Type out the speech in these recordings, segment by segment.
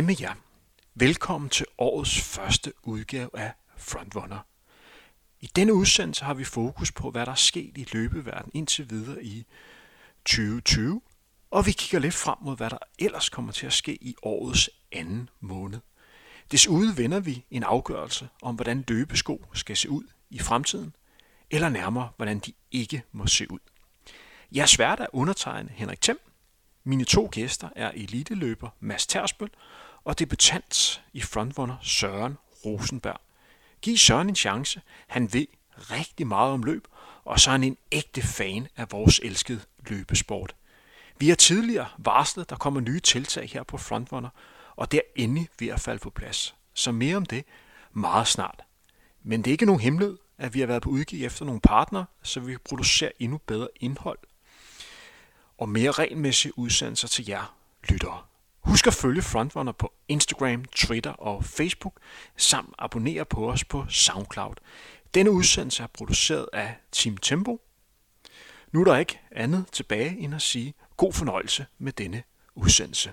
Hej med jer. Velkommen til årets første udgave af Frontrunner. I denne udsendelse har vi fokus på, hvad der er sket i løbeverdenen indtil videre i 2020, og vi kigger lidt frem mod, hvad der ellers kommer til at ske i årets anden måned. Desuden vender vi en afgørelse om, hvordan løbesko skal se ud i fremtiden, eller nærmere, hvordan de ikke må se ud. Jeg er svært at undertegne Henrik Thiem. Mine to gæster er eliteløber Mads Tersbøl og debutant i frontrunner Søren Rosenberg. Giv Søren en chance. Han ved rigtig meget om løb, og så er han en ægte fan af vores elskede løbesport. Vi har tidligere varslet, der kommer nye tiltag her på Frontrunner, og det er endelig ved at falde på plads. Så mere om det meget snart. Men det er ikke nogen hemmelighed, at vi har været på udkig efter nogle partnere, så vi kan producere endnu bedre indhold og mere regelmæssige udsendelser til jer lyttere. Husk at følge Frontrunner på Instagram, Twitter og Facebook, samt abonnere på os på SoundCloud. Denne udsendelse er produceret af Team Tempo. Nu er der ikke andet tilbage end at sige god fornøjelse med denne udsendelse.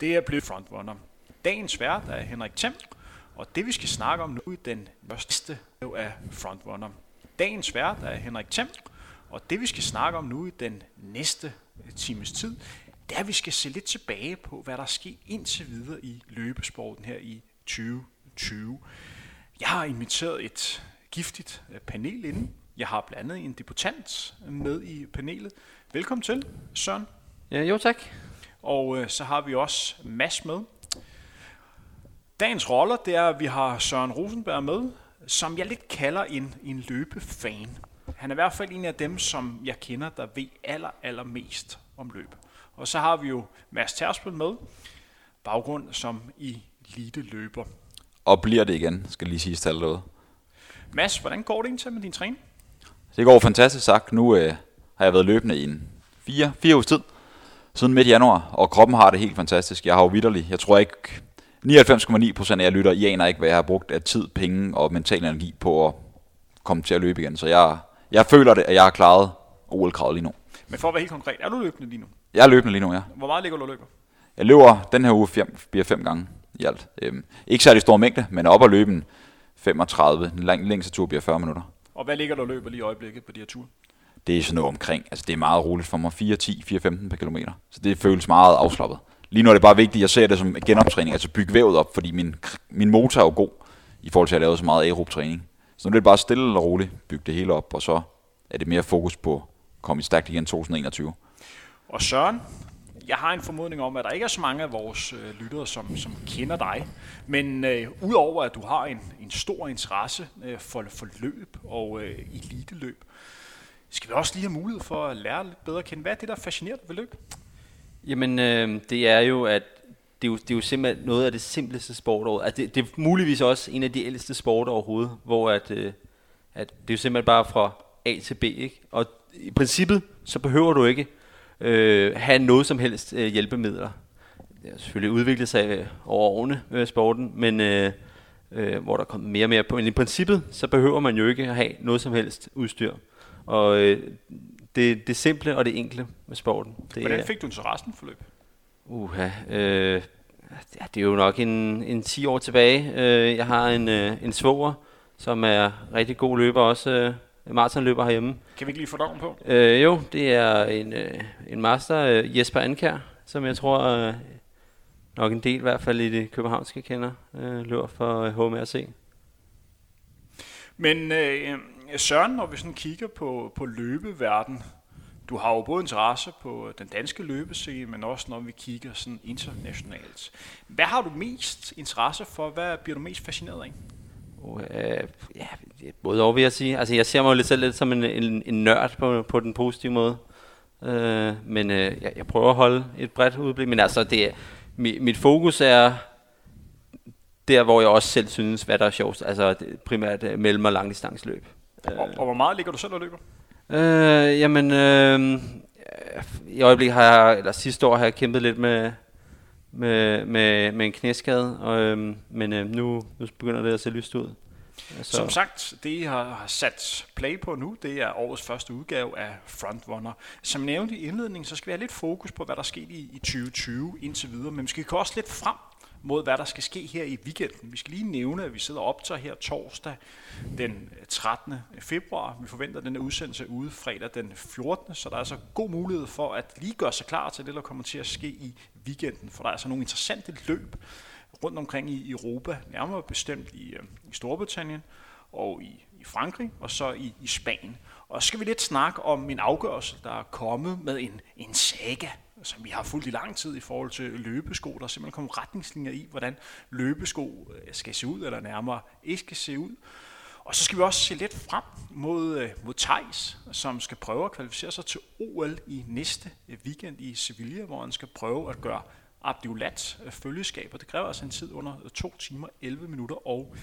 Det er blevet Frontrunner. Dagens vært er Henrik Thiem, og det vi skal snakke om nu i den første er Frontrunner. Dagens vært er Henrik Thiem, og det vi skal snakke om nu i den næste øh, times tid, det er, at vi skal se lidt tilbage på, hvad der er sket indtil videre i løbesporten her i 2020. Jeg har inviteret et giftigt øh, panel inden. Jeg har blandt andet en debutant med i panelet. Velkommen til, Søren. Ja, jo tak. Og øh, så har vi også Mads med. Dagens roller, det er, at vi har Søren Rosenberg med, som jeg lidt kalder en, en løbefan. Han er i hvert fald en af dem, som jeg kender, der ved aller, aller mest om løb. Og så har vi jo Mads Tersbøl med, baggrund som i elite løber. Og bliver det igen, skal lige sige til derude. Mads, hvordan går det egentlig med din træning? Det går fantastisk sagt. Nu øh, har jeg været løbende i en fire, fire uges tid, siden midt januar, og kroppen har det helt fantastisk. Jeg har jo vidderlig, jeg tror ikke, 99,9 procent af jer lytter, I aner ikke, hvad jeg har brugt af tid, penge og mental energi på at komme til at løbe igen. Så jeg, jeg føler det, at jeg har klaret OL-kravet lige nu. Men for at være helt konkret, er du løbende lige nu? Jeg er løbende lige nu, ja. Hvor meget ligger du og løber? Jeg løber den her uge fem, bliver fem gange i alt. Øhm, ikke særlig stor mængde, men op at løbe en 35. Den lang, længste tur bliver 40 minutter. Og hvad ligger du og løber lige i øjeblikket på de her ture? Det er sådan noget omkring. Altså det er meget roligt for mig. 4, 10, 4, 15 per kilometer. Så det føles meget afslappet. Lige nu er det bare vigtigt, jeg ser det som genoptræning, altså bygge vævet op, fordi min, min motor er jo god i forhold til at lave så meget aerob træning. Så nu er det bare stille og roligt bygge det hele op, og så er det mere fokus på at komme i stærkt igen 2021. Og Søren, jeg har en formodning om, at der ikke er så mange af vores øh, lyttere, som, som kender dig. Men øh, udover at du har en, en stor interesse øh, for, for løb og øh, eliteløb, skal vi også lige have mulighed for at lære lidt bedre at kende. Hvad er det, der fascinerer dig ved løb? Jamen, øh, det er jo, at det er jo, det er jo simpelthen noget af det simpleste sport overhovedet. Altså, det, det er muligvis også en af de ældste sporter overhovedet, hvor at, øh, at det er jo simpelthen bare fra A til B, ikke? Og i princippet, så behøver du ikke øh, have noget som helst øh, hjælpemidler. Det har selvfølgelig udviklet sig øh, over årene, øh, sporten, men øh, øh, hvor der kommer mere og mere på. Men i princippet, så behøver man jo ikke at have noget som helst udstyr. Og øh, det, det simple og det enkle med sporten. Det Hvordan fik du interessen for løb? Uha, øh, det er jo nok en, en 10 år tilbage. Øh, jeg har en, øh, en svoger, som er rigtig god løber, også øh, maratonløber herhjemme. Kan vi ikke lige få navn på? Øh, jo, det er en, øh, en master, øh, Jesper Ankær, som jeg tror øh, nok en del, i hvert fald i det københavnske kender, øh, løber for øh, HMRC. Men øh, Øh, Søren, når vi sådan kigger på, på løbeverden, du har jo både interesse på den danske løbescene, men også når vi kigger sådan internationalt. Hvad har du mest interesse for? Hvad bliver du mest fascineret af? Uh, ja, både over vil jeg sige. Altså, jeg ser mig jo lidt selv lidt som en, en, en nørd på, på den positive måde. Uh, men uh, jeg, jeg prøver at holde et bredt udblik. Men altså, det, mit, mit fokus er der, hvor jeg også selv synes, hvad der er sjovt. Altså det, primært mellem- og langdistanceløb. Og, og hvor meget ligger du selv og løber? Øh, jamen, øh, i øjeblikket har jeg, eller sidste år har jeg kæmpet lidt med, med, med, med en knæskade, og, øh, men øh, nu, nu begynder det at se lyst ud. Så. Som sagt, det I har sat play på nu, det er årets første udgave af Frontrunner. Som nævnt i indledningen, så skal vi have lidt fokus på, hvad der er sket i, i 2020 indtil videre, men vi skal også lidt frem mod, hvad der skal ske her i weekenden. Vi skal lige nævne, at vi sidder og optager her torsdag den øh, 13. februar. Vi forventer, at den er udsendelse ude fredag den 14. Så der er altså god mulighed for at lige gøre sig klar til det, der kommer til at ske i weekenden. For der er altså nogle interessante løb rundt omkring i Europa, nærmere bestemt i, øh, i Storbritannien og i, i Frankrig, og så i, i Spanien. Og så skal vi lidt snakke om en afgørelse, der er kommet med en, en saga, som vi har fulgt i lang tid i forhold til løbesko. Der er simpelthen kommet retningslinjer i, hvordan løbesko øh, skal se ud, eller nærmere ikke skal se ud. Og så skal vi også se lidt frem mod, øh, mod Thijs, som skal prøve at kvalificere sig til OL i næste øh, weekend i Sevilla, hvor han skal prøve at gøre Abdullat følgeskab, og det kræver altså en tid under 2 timer, 11 minutter og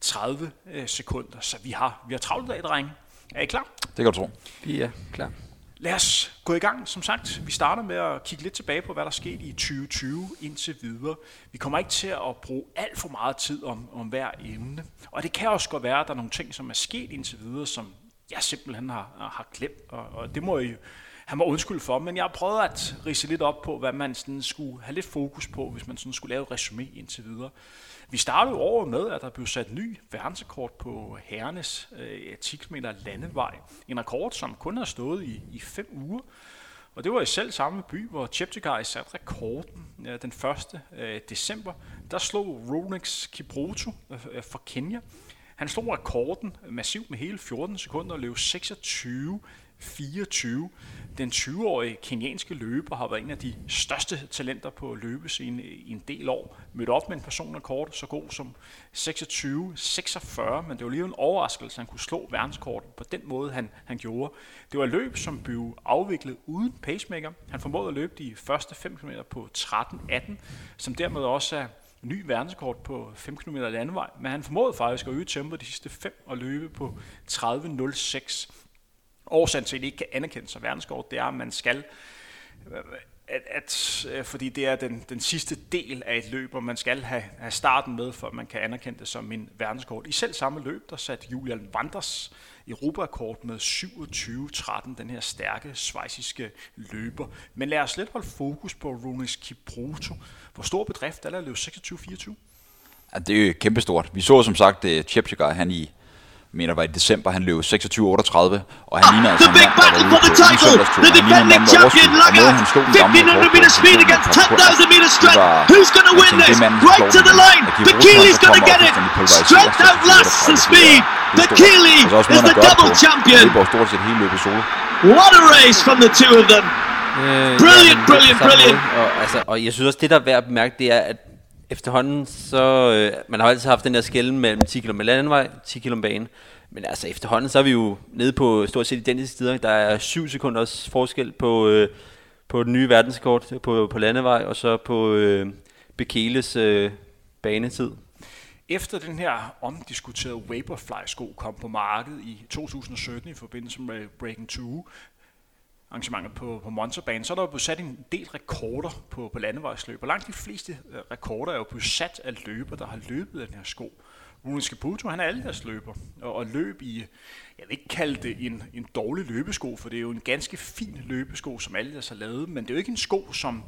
30 sekunder. Så vi har, vi har travlt i dag, drenge. Er I klar? Det kan du tro. Vi er klar. Lad os gå i gang. Som sagt, vi starter med at kigge lidt tilbage på, hvad der skete i 2020 indtil videre. Vi kommer ikke til at bruge alt for meget tid om, om hver emne. Og det kan også godt være, at der er nogle ting, som er sket indtil videre, som jeg simpelthen har, har glemt. Og, og det må I han må undskylde for, men jeg har prøvet at rise lidt op på, hvad man sådan skulle have lidt fokus på, hvis man sådan skulle lave et resume indtil videre. Vi startede jo året med, at der blev sat ny verdensrekord på herrenes øh, 10 km landevej. En rekord, som kun har stået i, i fem uger. Og det var i selv samme by, hvor Cheptegei satte rekorden øh, den 1. Øh, december. Der slog Ronix Kipruto øh, øh fra Kenya. Han slog rekorden massivt med hele 14 sekunder og løb 26 24. Den 20-årige kenianske løber har været en af de største talenter på løbescenen i en del år. Mødt op med en personrekord så god som 26-46, men det var lige en overraskelse, at han kunne slå verdenskortet på den måde, han, han gjorde. Det var et løb, som blev afviklet uden pacemaker. Han formåede at løbe de første 5 km på 13-18, som dermed også er ny verdenskort på 5 km landevej, men han formåede faktisk at øge tempoet de sidste 5 og løbe på 30.06. Årsagen til, at de ikke kan anerkende som verdenskort, det er, at man skal at, at, øh, fordi det er den, den sidste del af et løb, og man skal have, have starten med, for at man kan anerkende det som en verdenskort. I selv samme løb, der satte Julian Wanders Europakort med 27-13, den her stærke svejsiske løber. Men lad os lidt holde fokus på Ronis Kipruto. Hvor stor bedrift er der at løbe 26-24? Ja, det er jo kæmpestort. Vi så som sagt uh, Cheptegei, han i mener var i december, han løb 26-38, og han ligner altså The big battle for the title. The defending champion Lager. 1500 meter speed against 10,000 meter strength. Who's going to win this? Right to the line. Bekele's going to get it. Strength outlasts the speed. Bekele is the double champion. Det stort set hele løbet solo. What a race from the two of them. Øh, Brilliant, brilliant, på brilliant. Og, altså, og jeg synes også, det der er værd at bemærke, det er, at efterhånden, så... Øh, man har altid haft den der skælden mellem 10 km landevej, 10 km bane. Men altså efterhånden, så er vi jo nede på stort set identiske tider. Der er 7 sekunders forskel på, øh, på den nye verdenskort på, på landevej, og så på øh, Bekeles øh, banetid. Efter den her omdiskuterede Vaporfly-sko kom på markedet i 2017 i forbindelse med Breaking 2, arrangementet på, på Monsterbanen, så er der jo blevet sat en del rekorder på, på landevejsløb. Og langt de fleste øh, rekorder er jo blevet sat af løber, der har løbet den her sko. Rune Caputo, han er alle deres løber, og, og løb i, jeg vil ikke kalde det en, en dårlig løbesko, for det er jo en ganske fin løbesko, som alle har lavet, men det er jo ikke en sko, som,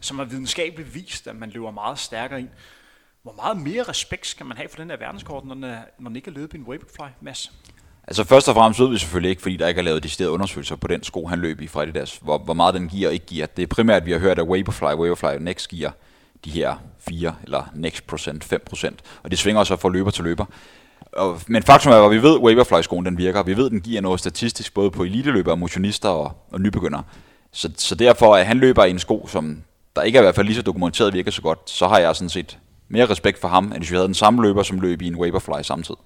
som er videnskabeligt vist, at man løber meget stærkere ind. Hvor meget mere respekt skal man have for den her verdenskort, når den, er, når den ikke er løbet i en Vaporfly, Mads? Altså først og fremmest ved vi selvfølgelig ikke, fordi der ikke er lavet deciderede undersøgelser på den sko, han løb i fra Adidas, hvor, hvor meget den giver og ikke giver. Det er primært, vi har hørt, at Vaporfly, Vaporfly Next giver de her 4 eller Next procent, 5 procent, og det svinger så fra løber til løber. Og, men faktum er, at vi ved, at Vaporfly-skoen den virker. Vi ved, at den giver noget statistisk, både på eliteløbere, motionister og, og nybegyndere. Så, så derfor, at han løber i en sko, som der ikke er i hvert fald lige så dokumenteret virker så godt, så har jeg sådan set mere respekt for ham, end hvis vi havde den samme løber, som løb i en Vaporfly samtidig.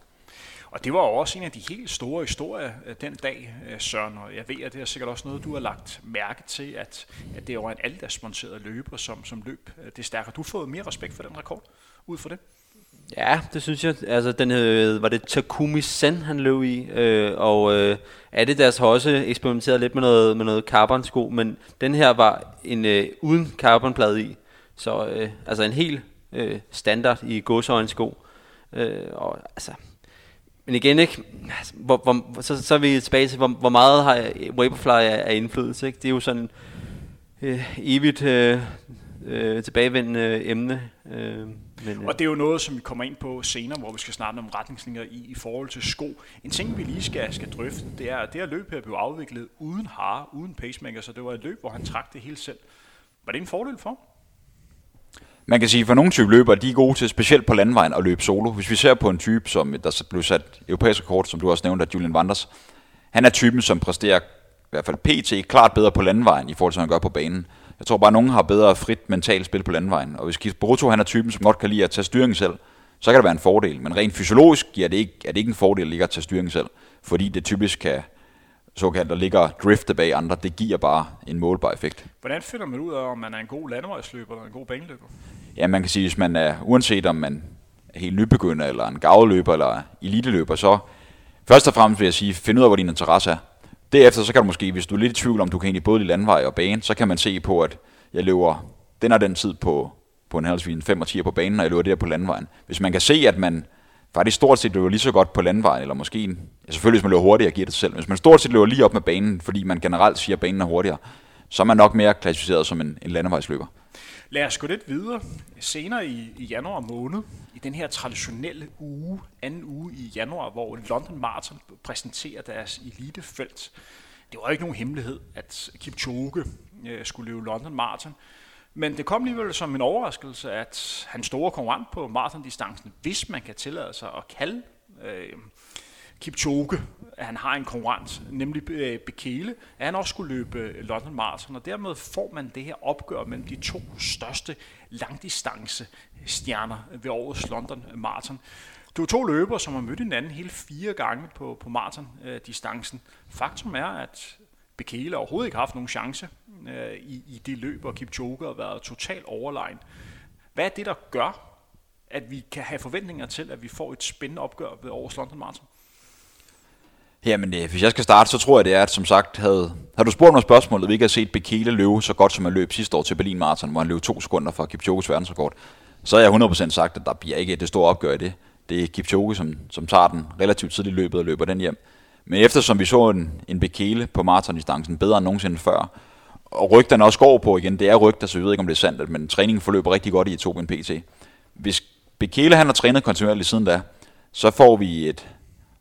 Og det var jo også en af de helt store historier øh, den dag, øh, Søren, og jeg ved, at det er sikkert også noget, du har lagt mærke til, at, at det var en Adidas-monteret løber, som, som løb øh, det stærkere. Du har fået mere respekt for den rekord ud fra det? Ja, det synes jeg. Altså, den øh, var det Takumi Sen, han løb i, øh, og øh, Adidas har også eksperimenteret lidt med noget, med noget carbon-sko, men den her var en øh, uden carbonplade i, så øh, altså en helt øh, standard i godsøjens sko. Øh, og altså, men igen ikke, altså, hvor, hvor, så, så er vi tilbage til, hvor, hvor meget har Vaporfly af, af indflydelse. Ikke? Det er jo sådan øh, evigt øh, øh, tilbagevendende emne. Øh, men, øh. Og det er jo noget, som vi kommer ind på senere, hvor vi skal snakke om retningslinjer i, i forhold til sko. En ting, vi lige skal, skal drøfte, det er, at det her løb her blev afviklet uden har, uden pacemaker, så det var et løb, hvor han trak det hele selv. Var det en fordel for man kan sige, for nogle type løbere, de er gode til, specielt på landvejen, at løbe solo. Hvis vi ser på en type, som der blev sat europæisk rekord, som du også nævnte, Julian Wanders, han er typen, som præsterer i hvert fald PT klart bedre på landvejen, i forhold til, hvad han gør på banen. Jeg tror bare, at nogen har bedre frit mentalt spil på landvejen. Og hvis Kisbrutto han er typen, som godt kan lide at tage styringen selv, så kan det være en fordel. Men rent fysiologisk giver det ikke, er det ikke en fordel at ligge at tage styringen selv, fordi det typisk kan såkaldt og drifte bag andre, det giver bare en målbar effekt. Hvordan finder man ud af, om man er en god landevejsløber eller en god baneløber? Ja, man kan sige, hvis man er, uanset om man er helt nybegynder, eller en gavløber, eller eliteløber, så først og fremmest vil jeg sige, find ud af, hvor din interesse er. Derefter så kan du måske, hvis du er lidt i tvivl om, du kan egentlig både i landvej og bane, så kan man se på, at jeg løber den og den tid på, på en halvsvin 5 og 10 på banen, og jeg løber det på landvejen. Hvis man kan se, at man faktisk stort set løber lige så godt på landvejen, eller måske, ja, selvfølgelig hvis man løber hurtigere, giver det sig selv, hvis man stort set løber lige op med banen, fordi man generelt siger, at banen er hurtigere, så er man nok mere klassificeret som en, en landevejsløber. Lad os gå lidt videre. Senere i, i januar måned, i den her traditionelle uge, anden uge i januar, hvor London Marathon præsenterer deres elitefelt. Det var ikke nogen hemmelighed, at Kipchoge øh, skulle løbe London Marathon. Men det kom alligevel som en overraskelse, at han store konkurrent på maratondistancen, hvis man kan tillade sig at kalde øh, Kipchoge, at han har en konkurrent, nemlig øh, Bekele, at han også skulle løbe øh, London Marathon, og dermed får man det her opgør mellem de to største langdistance stjerner ved årets London Marathon. Det er to løbere, som har mødt hinanden hele fire gange på, på maratondistancen. Faktum er, at Bekele overhovedet ikke haft nogen chance øh, i, i det løb, og Kipchoge har været totalt overlegen. Hvad er det, der gør, at vi kan have forventninger til, at vi får et spændende opgør ved årets London Marathon? Jamen, øh, hvis jeg skal starte, så tror jeg, det er, at som sagt, havde, havde du spurgt mig spørgsmålet, vi ikke har set Bekele løbe så godt, som han løb sidste år til Berlin Marathon, hvor han løb to sekunder fra Kipchoges verdensrekord, så har jeg 100% sagt, at der bliver ikke det store opgør i det. Det er Kipchoge, som, som tager den relativt tidligt løbet og løber den hjem. Men eftersom vi så en, en Bekele på maratondistancen bedre end nogensinde før, og rygterne også går på igen, det er rygter, så vi ved ikke, om det er sandt, men træningen forløber rigtig godt i Etiopien PT. Hvis Bekele han har trænet kontinuerligt siden da, så får vi et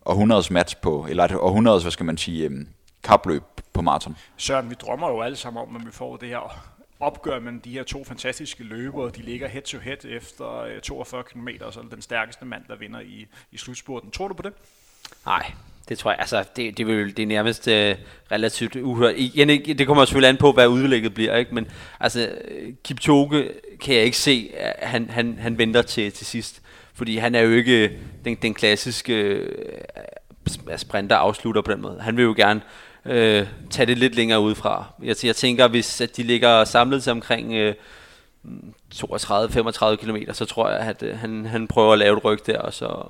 århundredes match på, eller et århundredes, hvad skal man sige, um, kapløb på maraton. Søren, vi drømmer jo alle sammen om, at vi får det her opgør mellem de her to fantastiske løbere. De ligger head to head efter 42 km, så er den stærkeste mand, der vinder i, i slutspurten. Tror du på det? Nej, det tror jeg, altså, det, det, vil, det er nærmest øh, relativt uhørt. Igen, det kommer selvfølgelig an på, hvad udlægget bliver, ikke? men altså, Kipchoge kan jeg ikke se, han, han, han venter til, til sidst. Fordi han er jo ikke øh, den, den klassiske øh, sprinter afslutter på den måde. Han vil jo gerne øh, tage det lidt længere ud fra. Jeg, jeg tænker, hvis at de ligger samlet til omkring øh, 32-35 km, så tror jeg, at øh, han, han prøver at lave et ryg der, og så,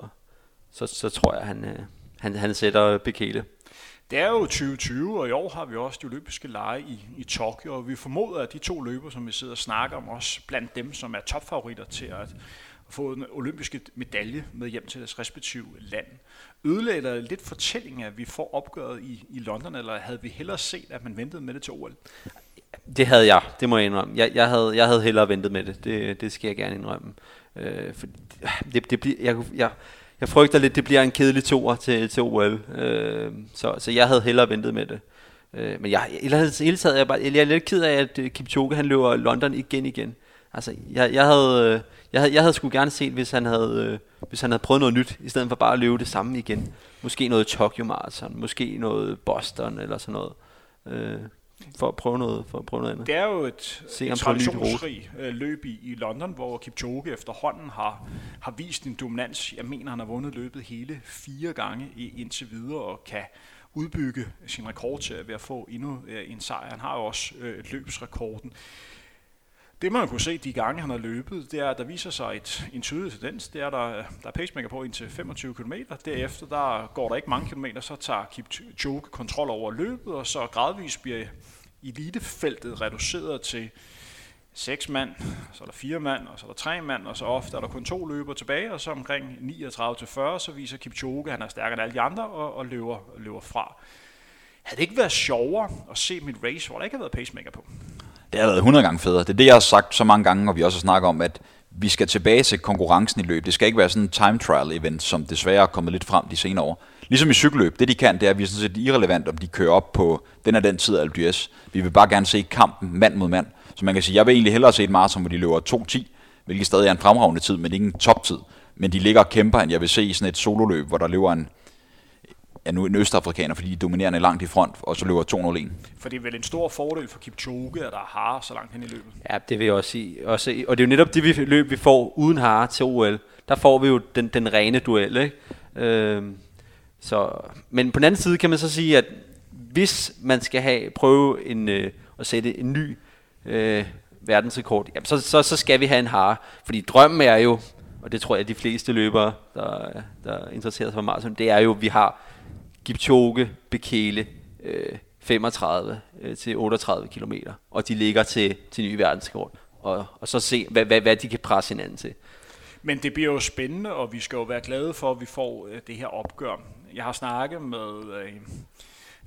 så, så tror jeg, at han... Øh, han, han sætter Bekele. Det er jo 2020, og i år har vi også de olympiske lege i, i Tokyo, og vi formoder, at de to løber, som vi sidder og snakker om, også blandt dem, som er topfavoritter til at få en olympiske medalje med hjem til deres respektive land. Ødelagde der lidt fortælling, at vi får opgøret i, i London, eller havde vi hellere set, at man ventede med det til OL? Det havde jeg, det må jeg indrømme. Jeg, jeg, havde, jeg havde hellere ventet med det, det, det skal jeg gerne indrømme. Øh, for det, det bliver, jeg, jeg, jeg frygter lidt, det bliver en kedelig toer til, til OL. Øh, så, så jeg havde hellere ventet med det. Øh, men jeg, jeg, hele taget, jeg, bare, jeg er lidt ked af, at øh, Kipchoge han løber London igen igen. Altså, jeg, jeg havde, øh, jeg havde, jeg havde sgu gerne set, hvis han havde, øh, hvis han havde prøvet noget nyt, i stedet for bare at løbe det samme igen. Måske noget Tokyo Marathon, måske noget Boston eller sådan noget. Øh, for at prøve noget, for at prøve noget andet. Det er jo et, Se et traditionsrig øh, løb i, i London, hvor Kipchoge efterhånden har, har vist en dominans. Jeg mener, han har vundet løbet hele fire gange i, indtil videre og kan udbygge sin rekord til ved at få endnu øh, en sejr. Han har jo også øh, løbsrekorden det man kunne se de gange, han har løbet, det er, at der viser sig et, en tydelig tendens. Det er, der, der er pacemaker på indtil 25 km. Derefter der går der ikke mange kilometer, så tager Kipchoge kontrol over løbet, og så gradvist bliver elitefeltet reduceret til seks mand, så er der fire mand, og så er der tre mand, og så ofte er der kun to løber tilbage, og så omkring 39-40, så viser Kipchoge, at han er stærkere end alle de andre, og, og løber, løber fra. Havde det ikke været sjovere at se mit race, hvor der ikke havde været pacemaker på? Det har været 100 gange federe. Det er det, jeg har sagt så mange gange, og vi også har snakket om, at vi skal tilbage til konkurrencen i løb. Det skal ikke være sådan en time trial event, som desværre er kommet lidt frem de senere år. Ligesom i cykelløb, det de kan, det er, at vi er sådan set irrelevant, om de kører op på den og den tid af LDS. Vi vil bare gerne se kampen mand mod mand. Så man kan sige, jeg vil egentlig hellere se et maraton, hvor de løber 2.10, hvilket stadig er en fremragende tid, men ikke en toptid. Men de ligger og kæmper, end jeg vil se i sådan et sololøb, hvor der løber en, ja, nu en østafrikaner, fordi de er dominerende langt i front, og så løber 2-0-1. For det er vel en stor fordel for Kipchoge, at der har så langt hen i løbet. Ja, det vil jeg også sige. Også, og det er jo netop det vi løb, vi får uden har til OL. Der får vi jo den, den rene duel, ikke? Øhm, så, men på den anden side kan man så sige, at hvis man skal have prøve en, øh, at sætte en ny øh, verdensrekord, jamen så, så, så skal vi have en hare. Fordi drømmen er jo, og det tror jeg de fleste løbere, der, der interesserer sig for maraton, det er jo, at vi har Gipchoge, Bekele, øh, 35 øh, til 38 km, og de ligger til, til ny verdenskort. Og, og så se, hvad, hvad, hvad de kan presse hinanden til. Men det bliver jo spændende, og vi skal jo være glade for, at vi får øh, det her opgør. Jeg har snakket med øh,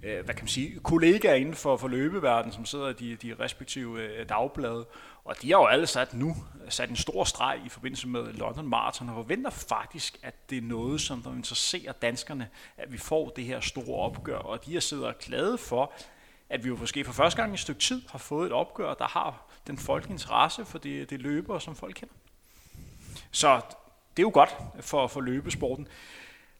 øh, hvad kan man sige, kollegaer inden for, for løbeverdenen, som sidder i de, de respektive øh, dagblade, og de har jo alle sat nu sat en stor streg i forbindelse med London Marathon, og forventer faktisk, at det er noget, som der interesserer danskerne, at vi får det her store opgør, og de er sidder glade for, at vi jo måske for første gang i et stykke tid har fået et opgør, der har den folkelige interesse for det, det løber, som folk kender. Så det er jo godt for, for løbesporten.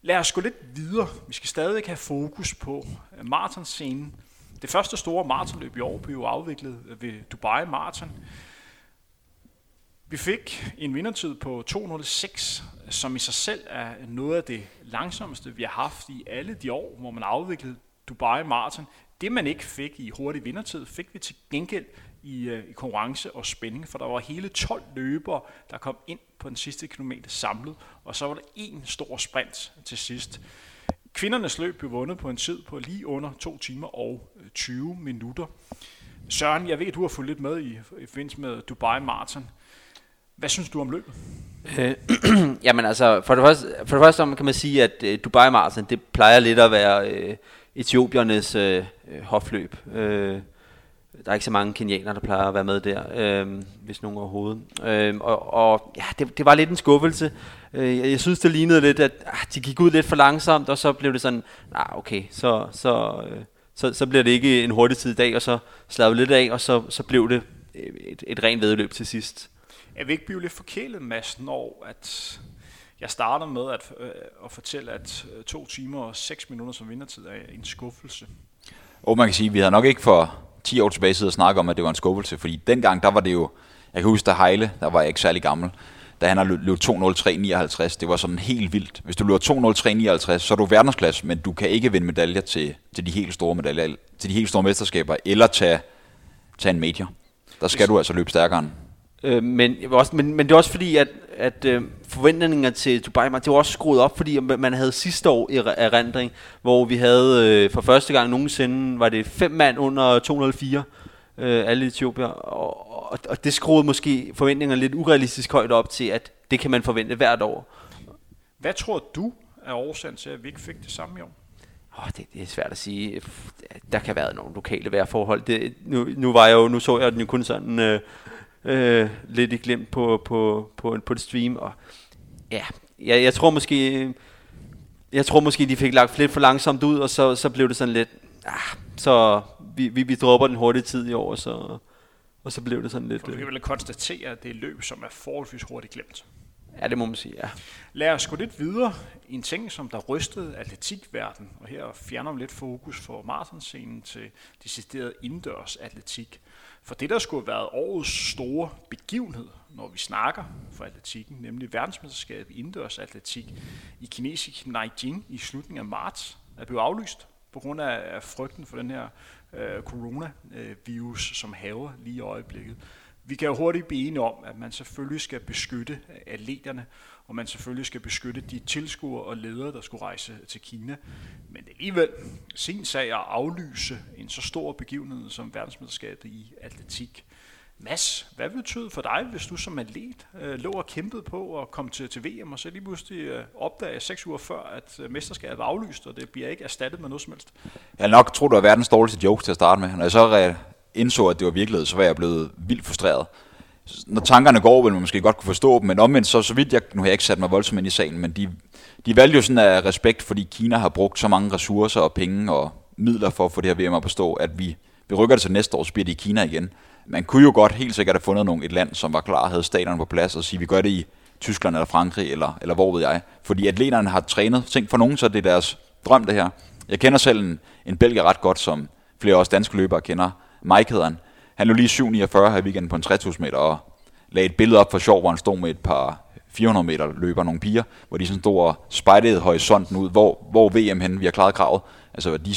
Lad os gå lidt videre. Vi skal stadig have fokus på øh, maratonscenen. Det første store maratonløb i år blev jo afviklet ved Dubai Marathon. Vi fik en vindertid på 206, som i sig selv er noget af det langsomste, vi har haft i alle de år, hvor man afviklede Dubai Marathon. Det man ikke fik i hurtig vindertid, fik vi til gengæld i, øh, i konkurrence og spænding, for der var hele 12 løbere, der kom ind på den sidste kilometer samlet, og så var der en stor sprint til sidst. Kvindernes løb blev vundet på en tid på lige under 2 timer og øh, 20 minutter. Søren, jeg ved, at du har fulgt lidt med i, i forbindelse med Dubai Marathon. Hvad synes du om løbet? Øh, jamen altså, for det, første, for det første kan man sige, at øh, Dubai Marathon, det plejer lidt at være øh, etiopiernes øh, hofløb. Øh, der er ikke så mange kenianer, der plejer at være med der, øh, hvis nogen overhovedet. Øh, og, og ja, det, det var lidt en skuffelse. Øh, jeg, jeg synes, det lignede lidt, at ah, de gik ud lidt for langsomt, og så blev det sådan, nah, okay, så, så, øh, så, så bliver det ikke en hurtig tid i dag, og så slappede lidt af, og så, så blev det øh, et, et rent vedløb til sidst. Jeg vil ikke blive lidt forkælet, Mads, når at jeg starter med at, øh, at fortælle, at øh, to timer og seks minutter som vindertid er en skuffelse. Og man kan sige, at vi havde nok ikke for 10 år tilbage siddet og snakket om, at det var en skuffelse, fordi dengang, der var det jo, jeg kan huske, da Heile, der var jeg ikke særlig gammel, da han har løbet 2.03.59, det var sådan helt vildt. Hvis du løber 2.03.59, så er du verdensklasse, men du kan ikke vinde medaljer til, til de helt store medaljer, til de helt store mesterskaber, eller tage, tage en major. Der skal du altså løbe stærkere end Øh, men, også, men, men det er også fordi, at, at øh, forventninger til Dubai, det var også skruet op, fordi man havde sidste år i erindring, hvor vi havde øh, for første gang nogensinde, var det fem mand under 204, øh, alle Etiopier, og, og, og det skruede måske forventningerne lidt urealistisk højt op til, at det kan man forvente hvert år. Hvad tror du er årsagen til, at vi ikke fik det samme i år? Oh, det, det er svært at sige. Der kan være nogle lokale vejrforhold. Det, nu, nu var jeg jo, nu så jeg den jo kun sådan øh, øh, lidt i glemt på, på, på, på et stream. Og ja, jeg, jeg tror måske, jeg tror måske, de fik lagt lidt for langsomt ud, og så, så blev det sådan lidt, ah, så vi, vi, vi dropper den hurtige tid i år, så, og så blev det sådan lidt... For vi kan vel konstatere, at det er løb, som er forholdsvis hurtigt glemt. Ja, det må man sige, ja. Lad os gå lidt videre i en ting, som der rystede atletikverden, og her fjerner vi lidt fokus for maratonscenen til decideret indendørs atletik. For det, der skulle have været årets store begivenhed, når vi snakker for atletikken, nemlig verdensmesterskabet i indendørs atletik i kinesisk Nanjing i slutningen af marts, er blevet aflyst på grund af frygten for den her øh, coronavirus, som haver lige i øjeblikket. Vi kan jo hurtigt blive enige om, at man selvfølgelig skal beskytte atleterne, og man selvfølgelig skal beskytte de tilskuere og ledere, der skulle rejse til Kina. Men det er alligevel sin sag at aflyse en så stor begivenhed som verdensmesterskabet i atletik. Mads, hvad betyder for dig, hvis du som atlet øh, lå og kæmpede på at komme til, til VM, og så lige pludselig øh, opdage seks uger før, at øh, mesterskabet var aflyst, og det bliver ikke erstattet med noget som helst? Jeg nok tror, det var verdens dårligste joke til at starte med. Når jeg så indså, at det var virkelighed, så var jeg blevet vildt frustreret. Når tankerne går, vil man måske godt kunne forstå dem, men omvendt, så, så vidt jeg, nu har jeg ikke sat mig voldsomt ind i sagen, men de, de valgte jo sådan af respekt, fordi Kina har brugt så mange ressourcer og penge og midler for at få det her VM at bestå, at vi, vi rykker det til næste år, så bliver det i Kina igen man kunne jo godt helt sikkert have fundet nogen, et land, som var klar og havde staterne på plads, og sige, vi gør det i Tyskland eller Frankrig, eller, eller hvor ved jeg. Fordi atleterne har trænet. Tænk for nogen, så det er deres drøm, det her. Jeg kender selv en, en belgier ret godt, som flere også danske løbere kender. Mike hedder han. Han lå lige 7,49 her i weekenden på en 3000 meter, og lagde et billede op for sjov, hvor han stod med et par 400 meter løber nogle piger, hvor de sådan stod og spejlede horisonten ud, hvor, hvor VM hen, vi har klaret kravet. Altså, de,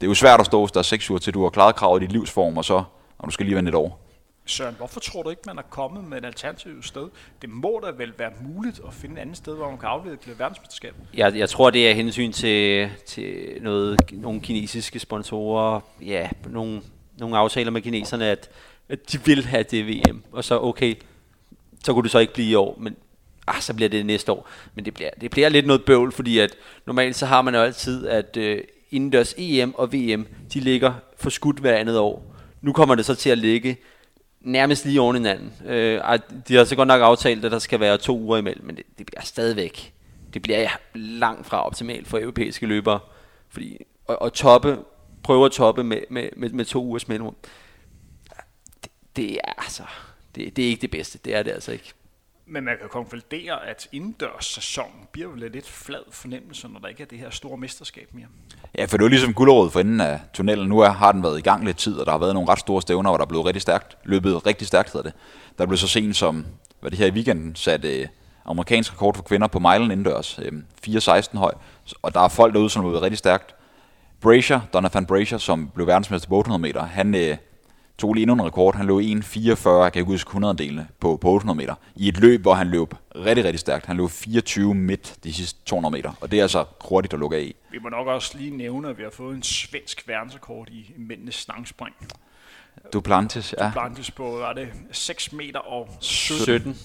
det er jo svært at stå, hvis der er 6 uger til, du har klaret kravet i dit livsform, og så og du skal lige vende et år. Søren, hvorfor tror du ikke, man er kommet med et alternativt sted? Det må da vel være muligt at finde et andet sted, hvor man kan afvikle verdensmesterskabet? Jeg, jeg tror, det er hensyn til, til noget, nogle kinesiske sponsorer, ja, nogle, nogle aftaler med kineserne, at, at de vil have det VM. Og så, okay, så kunne du så ikke blive i år, men ah, så bliver det næste år. Men det bliver, det bliver lidt noget bøvl, fordi at normalt så har man jo altid, at øh, indendørs EM og VM, de ligger for skudt hver andet år. Nu kommer det så til at ligge nærmest lige oven hinanden. Øh, de har så godt nok aftalt, at der skal være to uger imellem, men det, det bliver stadigvæk, det bliver langt fra optimalt for europæiske løbere. Fordi, og, og toppe, prøve at toppe med, med, med, med to ugers mellemrum, det, det er altså, det, det er ikke det bedste, det er det altså ikke. Men man kan konkludere, at indendørs sæson bliver jo lidt flad fornemmelse, når der ikke er det her store mesterskab mere. Ja, for det er ligesom guldåret for enden af tunnelen. Nu er, har den været i gang lidt tid, og der har været nogle ret store stævner, hvor der er blevet rigtig stærkt, løbet rigtig stærkt, hedder det. Der blev så sent som, hvad det her i weekenden, sat øh, amerikansk rekord for kvinder på mejlen indendørs. Øh, 4.16 høj, og der er folk derude, som er blevet rigtig stærkt. Brazier, Donovan Brazier, som blev verdensmester på 800 meter, han, øh, tog lige endnu en rekord. Han løb 1.44, jeg kan ikke huske 100 dele på, på 800 meter. I et løb, hvor han løb rigtig, rigtig stærkt. Han løb 24 midt de sidste 200 meter, og det er altså hurtigt at lukke af i. Vi må nok også lige nævne, at vi har fået en svensk verdensrekord i mændenes stangspring. Duplantis, ja. Duplantis på, var det 6 meter og 17, 17.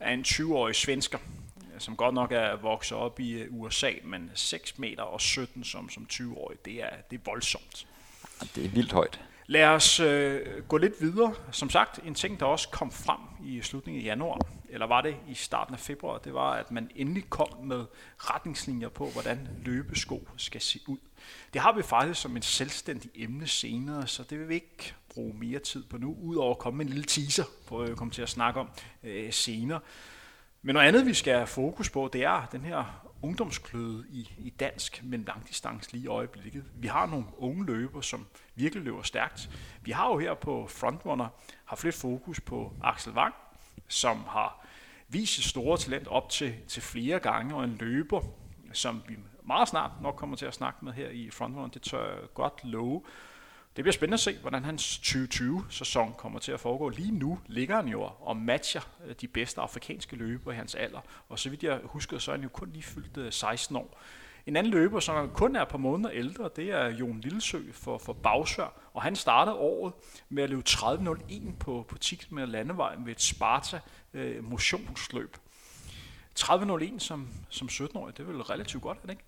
af en 20-årig svensker som godt nok er vokset op i øh, USA, men 6 meter og 17 som, som 20-årig, det er, det er voldsomt. Det er vildt højt. Lad os øh, gå lidt videre. Som sagt, en ting, der også kom frem i slutningen af januar, eller var det i starten af februar, det var, at man endelig kom med retningslinjer på, hvordan løbesko skal se ud. Det har vi faktisk som en selvstændig emne senere, så det vil vi ikke bruge mere tid på nu, udover at komme med en lille teaser, på at vi kommer til at snakke om øh, senere. Men noget andet, vi skal have fokus på, det er den her ungdomskløde i, i dansk, men langdistance lige i øjeblikket. Vi har nogle unge løber, som virkelig løber stærkt. Vi har jo her på Frontrunner haft lidt fokus på Axel Wang, som har vist sit store talent op til, til flere gange, og en løber, som vi meget snart nok kommer til at snakke med her i Frontrunner, det tør jeg godt love. Det bliver spændende at se, hvordan hans 2020-sæson kommer til at foregå. Lige nu ligger han jo og matcher øh, de bedste afrikanske løbere i hans alder. Og så vidt jeg husker, så er han jo kun lige fyldt øh, 16 år. En anden løber, som kun er et par måneder ældre, det er Jon Lillesø for, for Bagsvær. Og han startede året med at løbe 30.01 på, på 10 km landevej med et Sparta øh, motionsløb. 30.01 som, som 17-årig, det er vel relativt godt, er det ikke?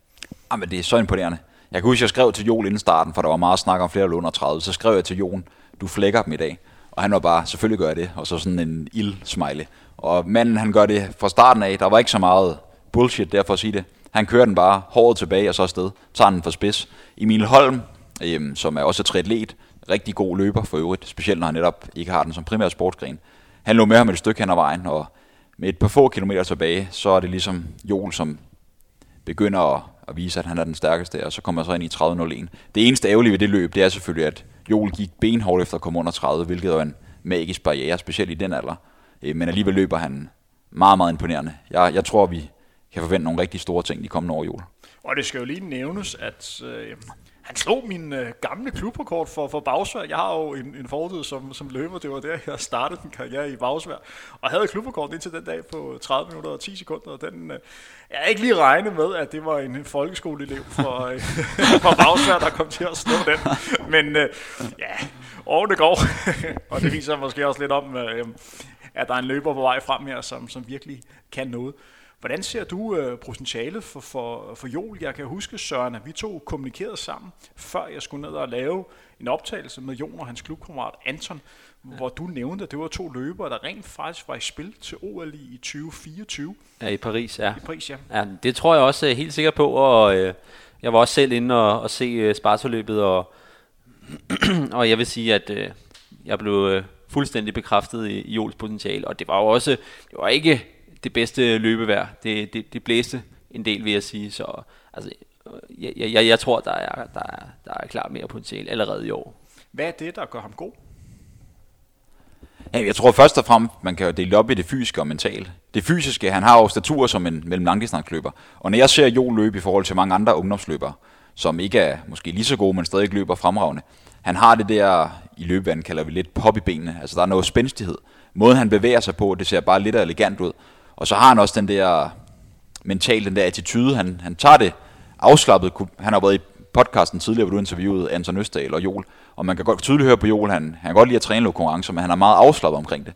Jamen, det er så imponerende. Jeg kan huske, jeg skrev til Joel inden starten, for der var meget snak om flere løb under 30. Så skrev jeg til Jon, du flækker dem i dag. Og han var bare, selvfølgelig gør jeg det. Og så sådan en ild-smiley. Og manden, han gør det fra starten af. Der var ikke så meget bullshit derfor at sige det. Han kører den bare hårdt tilbage og så afsted. Tager den for spids. Emil Holm, øhm, som er også triatlet, rigtig god løber for øvrigt, specielt når han netop ikke har den som primær sportsgren. Han lå med ham et stykke hen ad vejen, og med et par få kilometer tilbage, så er det ligesom Joel, som begynder at, og vise, at han er den stærkeste, og så kommer jeg så ind i 30.01. Det eneste ærgerlige ved det løb, det er selvfølgelig, at Joel gik benhårdt efter at komme under 30, hvilket er en magisk barriere, specielt i den alder. Øh, men alligevel løber han meget, meget imponerende. Jeg, jeg tror, vi kan forvente nogle rigtig store ting de kommende år, Joel. Og det skal jo lige nævnes, at øh, han slog min øh, gamle klubrekord for, for bagsvær. Jeg har jo en, en fortid som, som løber. Det var der, jeg startede min karriere i bagsvær. Og havde klubrekorden indtil den dag på 30 minutter og 10 sekunder. Og den, øh, jeg har ikke lige regnet med, at det var en folkeskoleelev for, øh, for bagsvær, der kom til at slå den. Men øh, ja, årene går. og det viser måske også lidt om, øh, at der er en løber på vej frem her, som, som virkelig kan noget. Hvordan ser du øh, potentialet for, for, for Joel? Jeg kan huske, Søren, at vi to kommunikerede sammen, før jeg skulle ned og lave en optagelse med Jon og hans klubkammerat Anton, ja. hvor du nævnte, at det var to løbere, der rent faktisk var i spil til OL i 2024. Ja, i Paris, ja. I Paris, ja. ja det tror jeg også helt sikkert på, og øh, jeg var også selv inde og, og se øh, Spartaløbet, og, og jeg vil sige, at øh, jeg blev øh, fuldstændig bekræftet i, i Jols potentiale, og det var jo også, det var ikke det bedste løbevejr. Det, det, det blæste en del, vil jeg sige. Så altså, jeg, jeg, jeg tror, der er, der, er, der er klart mere potentiale allerede i år. Hvad er det, der gør ham god? Ja, jeg tror først og fremmest, man kan dele op i det fysiske og mentale. Det fysiske, han har jo statur som en mellem langdistansløber. Og når jeg ser Jo løbe i forhold til mange andre ungdomsløbere, som ikke er måske lige så gode, men stadig løber fremragende, han har det der, i løbevandet kalder vi lidt pop i benene. Altså der er noget spændstighed. Måden han bevæger sig på, det ser bare lidt elegant ud. Og så har han også den der mental, den der attitude. Han, han tager det afslappet. Han har været i podcasten tidligere, hvor du interviewede Anton Østdal og Joel. Og man kan godt tydeligt høre på Joel, han, han kan godt lide at træne konkurrencer, men han er meget afslappet omkring det.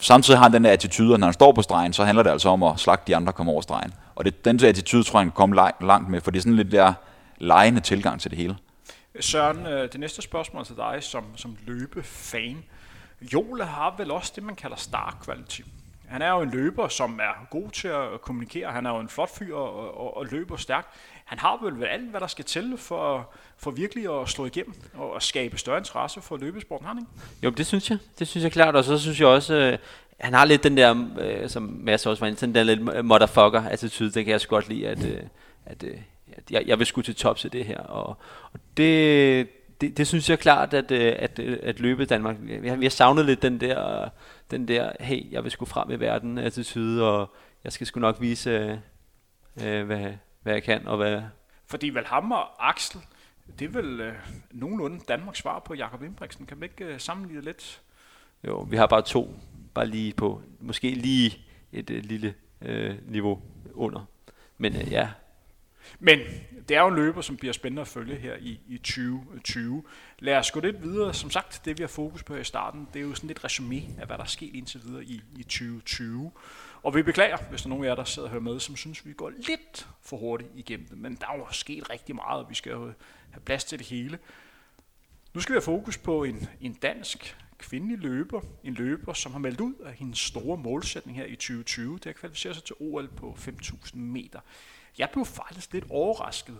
Samtidig har han den der attitude, at når han står på stregen, så handler det altså om at slagte de andre kommer over stregen. Og det, den der attitude tror jeg, han kan komme langt med, for det er sådan lidt der lejende tilgang til det hele. Søren, øh, det næste spørgsmål til dig som, som løbefan. Joel har vel også det, man kalder star quality. Han er jo en løber, som er god til at kommunikere. Han er jo en flot fyr og, og, og løber stærkt. Han har vel alt, hvad der skal til for, for virkelig at slå igennem og skabe større interesse for løbesporten, har han ikke? Jo, det synes jeg. Det synes jeg klart, og så synes jeg også, øh, han har lidt den der, øh, som Mads også var inde, den der lidt motherfucker-attitude, det kan jeg så godt lide, at, øh, at, øh, jeg, jeg vil sgu til tops i det her, og, og det, det, det synes jeg klart, at, øh, at, øh, at løbe Danmark, vi har, vi har savnet lidt den der, den der, hey, jeg vil sgu frem i verden attitude, og jeg skal sgu nok vise, øh, hvad, hvad jeg kan, og hvad... Fordi Valhammer og Axel, det er vel øh, nogenlunde Danmarks svar på Jakob Ingebrigtsen. Kan man ikke øh, sammenligne lidt? Jo, vi har bare to, bare lige på, måske lige et øh, lille øh, niveau under. Men øh, ja, men det er jo en løber, som bliver spændende at følge her i, i 2020. Lad os gå lidt videre. Som sagt, det vi har fokus på her i starten, det er jo sådan lidt resume af, hvad der er sket indtil videre i, i 2020. Og vi beklager, hvis der er nogen af jer, der sidder og hører med, som synes, vi går lidt for hurtigt igennem det. Men der er jo sket rigtig meget, og vi skal jo have plads til det hele. Nu skal vi have fokus på en, en dansk kvindelig løber. En løber, som har meldt ud af hendes store målsætning her i 2020. Det er at kvalificere sig til OL på 5.000 meter. Jeg blev faktisk lidt overrasket,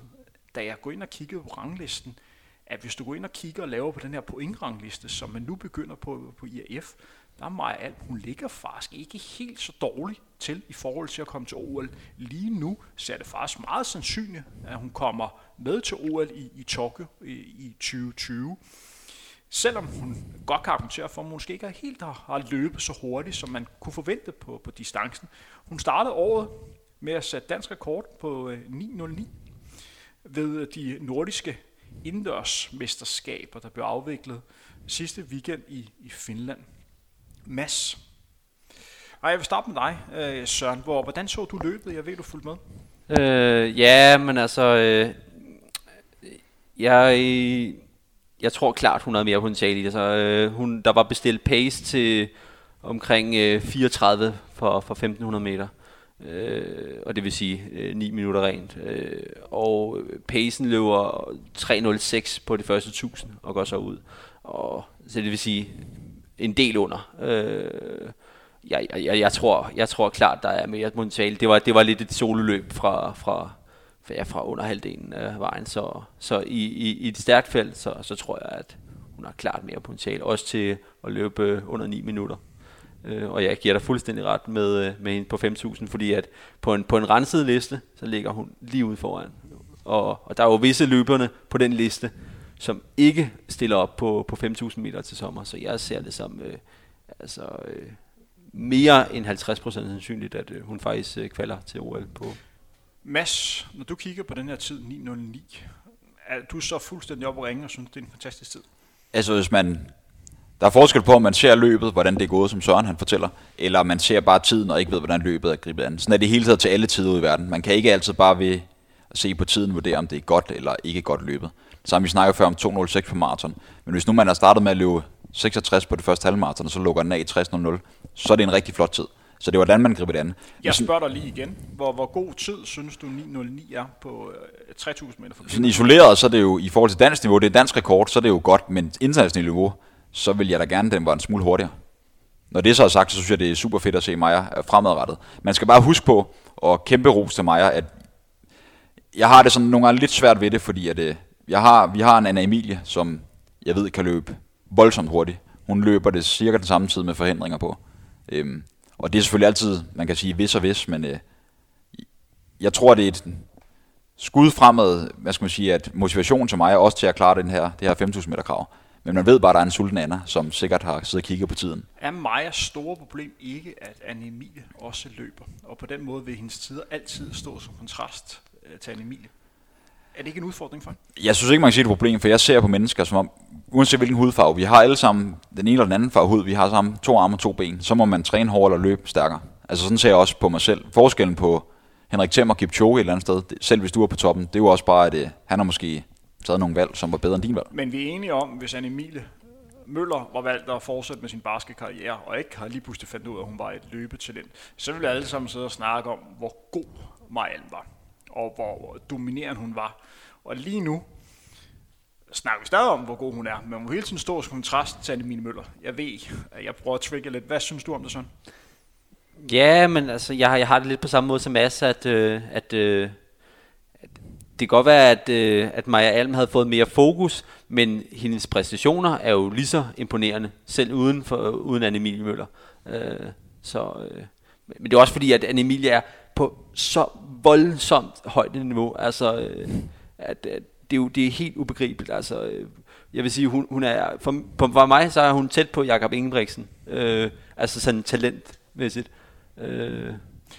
da jeg går ind og kiggede på ranglisten, at hvis du går ind og kigger og laver på den her pointrangliste, som man nu begynder på på IAF, der er Maja Alp, hun ligger faktisk ikke helt så dårligt til i forhold til at komme til OL. Lige nu ser det faktisk meget sandsynligt, at hun kommer med til OL i, i Tokyo i, i 2020. Selvom hun godt kan argumentere for, at hun måske ikke helt har, har løbet så hurtigt, som man kunne forvente på, på distancen. Hun startede året med at sætte dansk rekord på øh, 9.09 ved øh, de nordiske indendørsmesterskaber, der blev afviklet sidste weekend i, i Finland. Mads, ej, jeg vil starte med dig, øh, Søren. Hvor, hvordan så du løbet? Jeg ved, du fulgte med. Øh, ja, men altså, øh, jeg, jeg tror klart, hun havde mere potentiale i det. Så, øh, hun, der var bestilt pace til omkring øh, 34 for, for 1500 meter øh, og det vil sige øh, 9 minutter rent. Øh, og pacen løber 3.06 på de første 1000 og går så ud. Og, så det vil sige en del under. Øh, jeg, jeg, jeg, tror, jeg tror klart, der er mere potentiale. Det var, det var lidt et sololøb fra, fra, ja, fra under halvdelen af vejen. Så, så i, i, i et stærkt felt, så, så tror jeg, at hun har klart mere potentiale. Også til at løbe under 9 minutter. Øh, og jeg giver dig fuldstændig ret med, øh, med hende på 5.000, fordi at på en, på en renset liste, så ligger hun lige ude foran. Og, og der er jo visse løberne på den liste, som ikke stiller op på, på 5.000 meter til sommer, så jeg ser det som øh, altså, øh, mere end 50% sandsynligt, at øh, hun faktisk øh, kvalder til OL på. Mads, når du kigger på den her tid 9.09, er du så fuldstændig op og ringe og synes, det er en fantastisk tid? Altså hvis man... Der er forskel på, om man ser løbet, hvordan det er gået, som Søren han fortæller, eller man ser bare tiden og ikke ved, hvordan løbet er gribet an. Sådan er det hele taget til alle tider ud i verden. Man kan ikke altid bare ved at se på tiden vurdere, om det er godt eller ikke godt løbet. Så har vi snakket før om 2.06 på maraton. Men hvis nu man har startet med at løbe 66 på det første halvmaraton, og så lukker den af i 60.00, så er det en rigtig flot tid. Så det var hvordan man griber det an. Jeg spørger dig lige igen. Hvor, hvor god tid synes du 9.09 er på øh, 3.000 meter for Sådan isoleret, så er det jo i forhold til dansk niveau, det er dansk rekord, så er det jo godt, men internationalt niveau, så vil jeg da gerne, at den var en smule hurtigere. Når det så er sagt, så synes jeg, det er super fedt at se Maja fremadrettet. Man skal bare huske på, og kæmpe ros til Maja, at jeg har det sådan nogle gange lidt svært ved det, fordi at, øh, jeg har, vi har en Anna Emilie, som jeg ved kan løbe voldsomt hurtigt. Hun løber det cirka den samme tid med forhindringer på. Øhm, og det er selvfølgelig altid, man kan sige vis og vis, men øh, jeg tror, det er et skud fremad, hvad skal man sige, at motivation til mig er også til at klare den her, det her 5.000 meter krav. Men man ved bare, at der er en sulten Anna, som sikkert har siddet og kigget på tiden. Er Majas store problem ikke, at Anne Emilie også løber? Og på den måde vil hendes tider altid stå som kontrast øh, til Anne Emilie. Er det ikke en udfordring for hende? Jeg synes ikke, man kan sige det er et problem, for jeg ser på mennesker som om, uanset hvilken hudfarve, vi har alle sammen den ene eller den anden farve hud, vi har sammen to arme og to ben, så må man træne hårdere eller løbe stærkere. Altså sådan ser jeg også på mig selv. Forskellen på Henrik Thiem og Kipchoge et eller andet sted, selv hvis du er på toppen, det er jo også bare, at øh, han har måske taget nogle valg, som var bedre end din valg. Men vi er enige om, hvis Anne Emilie Møller var valgt at fortsætte med sin basketkarriere, og ikke har lige pludselig fandt ud af, at hun var et løbetalent, så ville alle sammen sidde og snakke om, hvor god Marianne var, og hvor dominerende hun var. Og lige nu snakker vi stadig om, hvor god hun er, men hun må hele tiden stå som kontrast til Annemine Møller. Jeg ved, at jeg prøver at trigge lidt. Hvad synes du om det sådan? Ja, men altså, jeg, har- jeg har det lidt på samme måde som Mads, at, øh, at, øh, at det kan godt være, at, øh, at Maja Alm havde fået mere fokus, men hendes præstationer er jo lige så imponerende, selv uden, for, uden Anne-Emilie Møller. Øh, så, øh, men det er også fordi, at Anne-Emilie er på så voldsomt højt niveau, altså, øh, at, at det, er jo, det er helt ubegribeligt. Altså, øh, jeg vil sige, hun, hun er, for, for mig så er hun tæt på Jakob Ingebrigtsen, øh, altså sådan talentmæssigt. Øh,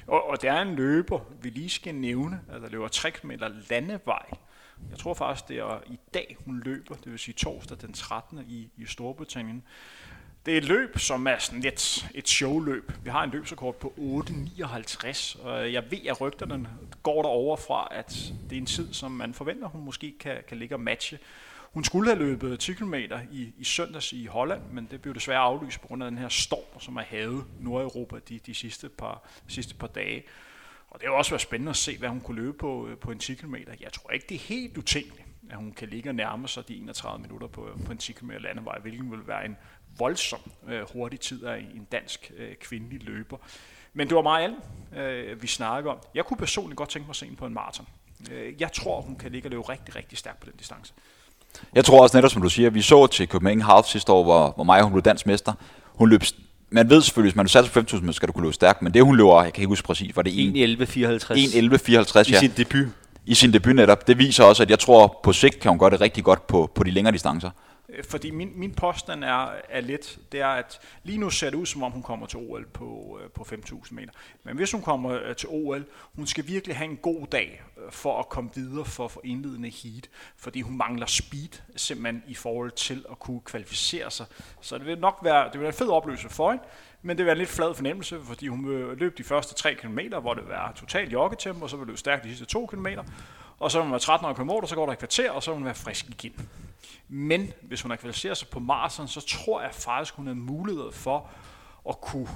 og, og der er en løber, vi lige skal nævne, at der løber 3 km landevej. Jeg tror faktisk, det er i dag, hun løber, det vil sige torsdag den 13. i, i Storbritannien. Det er et løb, som er sådan lidt et showløb. Vi har en løbsrekord på 8.59, og jeg ved, at rygterne går derover fra, at det er en tid, som man forventer, hun måske kan, kan ligge og matche. Hun skulle have løbet 10 km i, i søndags i Holland, men det blev desværre aflyst på grund af den her storm, som har havet Nordeuropa de, de sidste, par, sidste par dage. Og det har også været spændende at se, hvad hun kunne løbe på, øh, på en 10 km. Jeg tror ikke, det er helt utænkeligt, at hun kan ligge og nærme sig de 31 minutter på, øh, på en 10 km landevej, hvilken vil være en voldsom øh, hurtig tid af en dansk øh, kvindelig løber. Men det var meget andet, øh, vi snakkede om. Jeg kunne personligt godt tænke mig at se hende på en maraton. Øh, jeg tror, hun kan ligge og løbe rigtig, rigtig stærkt på den distance. Jeg tror også netop, som du siger, vi så til Copenhagen Half sidste år, hvor, hvor Maja hun blev dansk mester. Hun løb, man ved selvfølgelig, hvis man på 5.000, så skal du kunne løbe stærkt, men det hun løber, jeg kan ikke huske præcis, var det 1.11.54 1.11.54 i ja. sin debut. i sin debut netop. Det viser også, at jeg tror, på sigt kan hun gøre det rigtig godt på, på de længere distancer. Øh, fordi min, min påstand er, er lidt, det er, at lige nu ser det ud, som om hun kommer til OL på, øh, på 5.000 meter. Men hvis hun kommer øh, til OL, hun skal virkelig have en god dag for at komme videre for, for indledende heat, fordi hun mangler speed simpelthen i forhold til at kunne kvalificere sig. Så det vil nok være, det vil være en fed oplevelse for hende, men det vil være en lidt flad fornemmelse, fordi hun vil løbe de første 3 km, hvor det vil være totalt joggetempo, og så vil løbe stærkt de sidste 2 km, og så vil hun være 13 km, og så går der et kvarter, og så vil hun være frisk igen. Men hvis hun har kvalificeret sig på maraton, så tror jeg faktisk, hun har mulighed for at kunne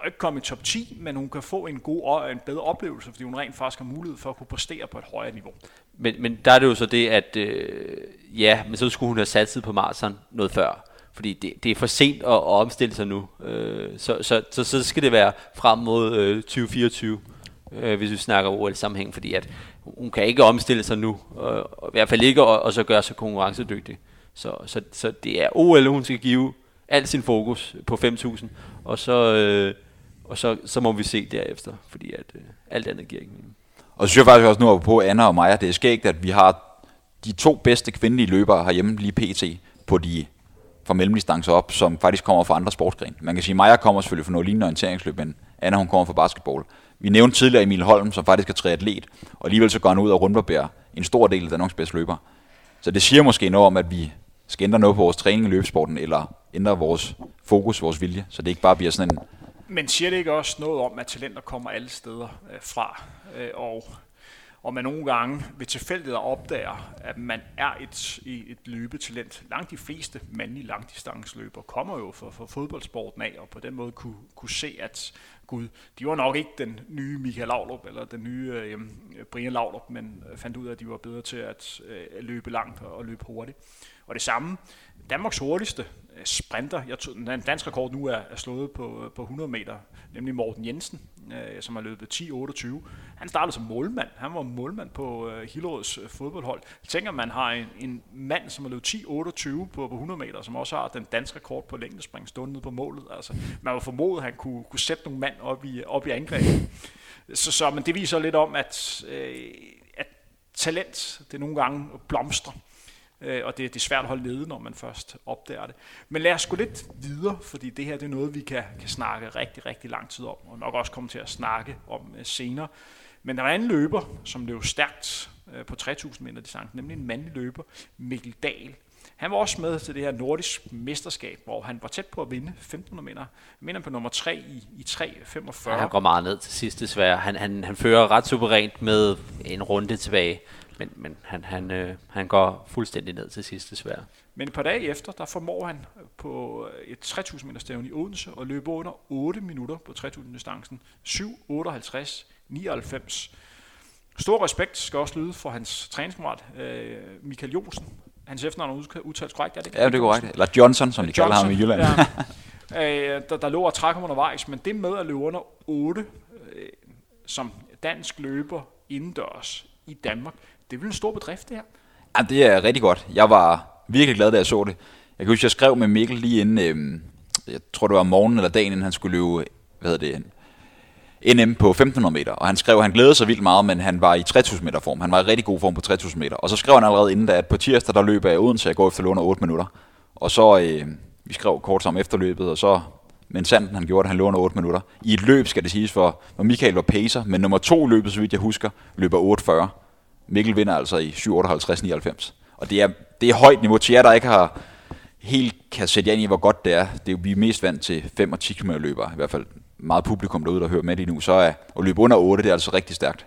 kan ikke komme i top 10, men hun kan få en god og en bedre oplevelse, fordi hun rent faktisk har mulighed for at kunne præstere på et højere niveau. Men, men der er det jo så det, at øh, ja, men så skulle hun have satset på maraton noget før. Fordi det, det er for sent at, at omstille sig nu. Øh, så, så, så, så skal det være frem mod øh, 2024, øh, hvis vi snakker OL-sammenhæng. Fordi at hun kan ikke omstille sig nu. Og, og i hvert fald ikke og, og så gøre sig konkurrencedygtig. Så, så, så det er OL, hun skal give al sin fokus på 5.000. Og så... Øh, og så, så må vi se derefter, fordi at øh, alt andet giver ikke mening. Og så synes jeg faktisk også nu på Anna og Maja, det er skægt, at vi har de to bedste kvindelige løbere herhjemme lige pt. på de fra mellemdistancer op, som faktisk kommer fra andre sportsgrene. Man kan sige, at Maja kommer selvfølgelig fra noget lignende orienteringsløb, men Anna hun kommer fra basketball. Vi nævnte tidligere Emil Holm, som faktisk er triatlet, og alligevel så går han ud og rundbarberer en stor del af Danmarks bedste løber. Så det siger måske noget om, at vi skal ændre noget på vores træning i løbesporten, eller ændre vores fokus, vores vilje, så det ikke bare bliver sådan en... Men siger det ikke også noget om, at talenter kommer alle steder øh, fra, øh, og og man nogle gange ved tilfældighed opdager, at man er et, et løbetalent. Langt de fleste mandlige langdistanceløbere kommer jo fra, fra fodboldsporten af, og på den måde kunne, kunne se, at gud, de var nok ikke den nye Michael Laudrup, eller den nye øh, øh Brian Laudrup, men øh, fandt ud af, at de var bedre til at øh, løbe langt og løbe hurtigt. Og det samme, Danmarks hurtigste øh, sprinter, jeg tog, den danske rekord nu er, er slået på, på 100 meter, nemlig Morten Jensen, øh, som har løbet 10-28. Han startede som målmand. Han var målmand på øh, Hillerøds øh, fodboldhold. Jeg tænker, man har en, en mand, som har løbet 10-28 på, på 100 meter, som også har den danske rekord på længdespring stående nede på målet. Altså, man var formodet, at han kunne, kunne sætte nogle mand op i, op i angreb. Så, så, men det viser lidt om, at, øh, at talent, det nogle gange blomstrer øh, og det, det er svært at holde nede, når man først opdager det. Men lad os gå lidt videre, fordi det her det er noget, vi kan, kan snakke rigtig, rigtig lang tid om, og nok også komme til at snakke om øh, senere. Men der var en løber, som løb stærkt øh, på 3000 meter distancen, nemlig en mandlig løber, Mikkel Dahl. Han var også med til det her nordisk mesterskab, hvor han var tæt på at vinde 1500 meter. Jeg mener på nummer 3 i, i 3.45. Ja, han går meget ned til sidst desværre. Han, han, han fører ret suverænt med en runde tilbage. Men, men han, han, øh, han går fuldstændig ned til sidst desværre. Men et par dage efter, der formår han på et 3000 meter stævne i Odense og løbe under 8 minutter på 3000 distancen. 7, 58, 99. Stor respekt skal også lyde for hans træningskammerat, øh, Michael Jonsen. Hans efternavn er udtalt korrekt, er det ikke? Ja, det er korrekt. Eller Johnson, som de Johnson, kalder ham i Jylland. ja. øh, der, der lå og træk ham undervejs, men det med at løbe under 8 øh, som dansk løber indendørs i Danmark, det er vel en stor bedrift, det her? Ja, det er rigtig godt. Jeg var virkelig glad, da jeg så det. Jeg kan huske, jeg skrev med Mikkel lige inden, øh, jeg tror det var morgenen eller dagen, inden han skulle løbe, hvad hedder det, NM på 1500 meter, og han skrev, at han glædede sig vildt meget, men han var i 3000 meter form. Han var i rigtig god form på 3000 meter. Og så skrev han allerede inden da, at på tirsdag, der løber jeg uden, så jeg går efter under 8 minutter. Og så, øh, vi skrev kort sammen efterløbet, og så, men Sanden han gjorde det, han lå under 8 minutter. I et løb, skal det siges, for, hvor Michael var pacer, men nummer to løbet, så vidt jeg husker, løber 8.40. Mikkel vinder altså i 758-59. Og det er, det er højt niveau til jer, der ikke har helt kan sætte jer ind i, hvor godt det er. Det er jo, vi er mest vant til 5 og 10 km løber. I hvert fald meget publikum derude, der hører med lige nu. Så er at løbe under 8, det er altså rigtig stærkt.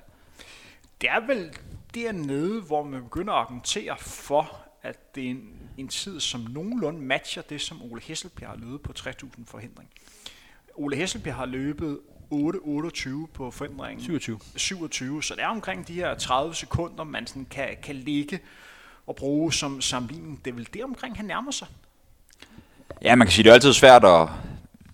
Det er vel dernede, hvor man begynder at argumentere for, at det er en, en tid, som nogenlunde matcher det, som Ole Hesselbjerg har løbet på 3000 forhindring. Ole Hesselbjerg har løbet 8-28 på forhindringen. 27. 27, så det er omkring de her 30 sekunder, man sådan kan, kan ligge og bruge som sammenligning. Det er vel det omkring, han nærmer sig? Ja, man kan sige, det er altid svært at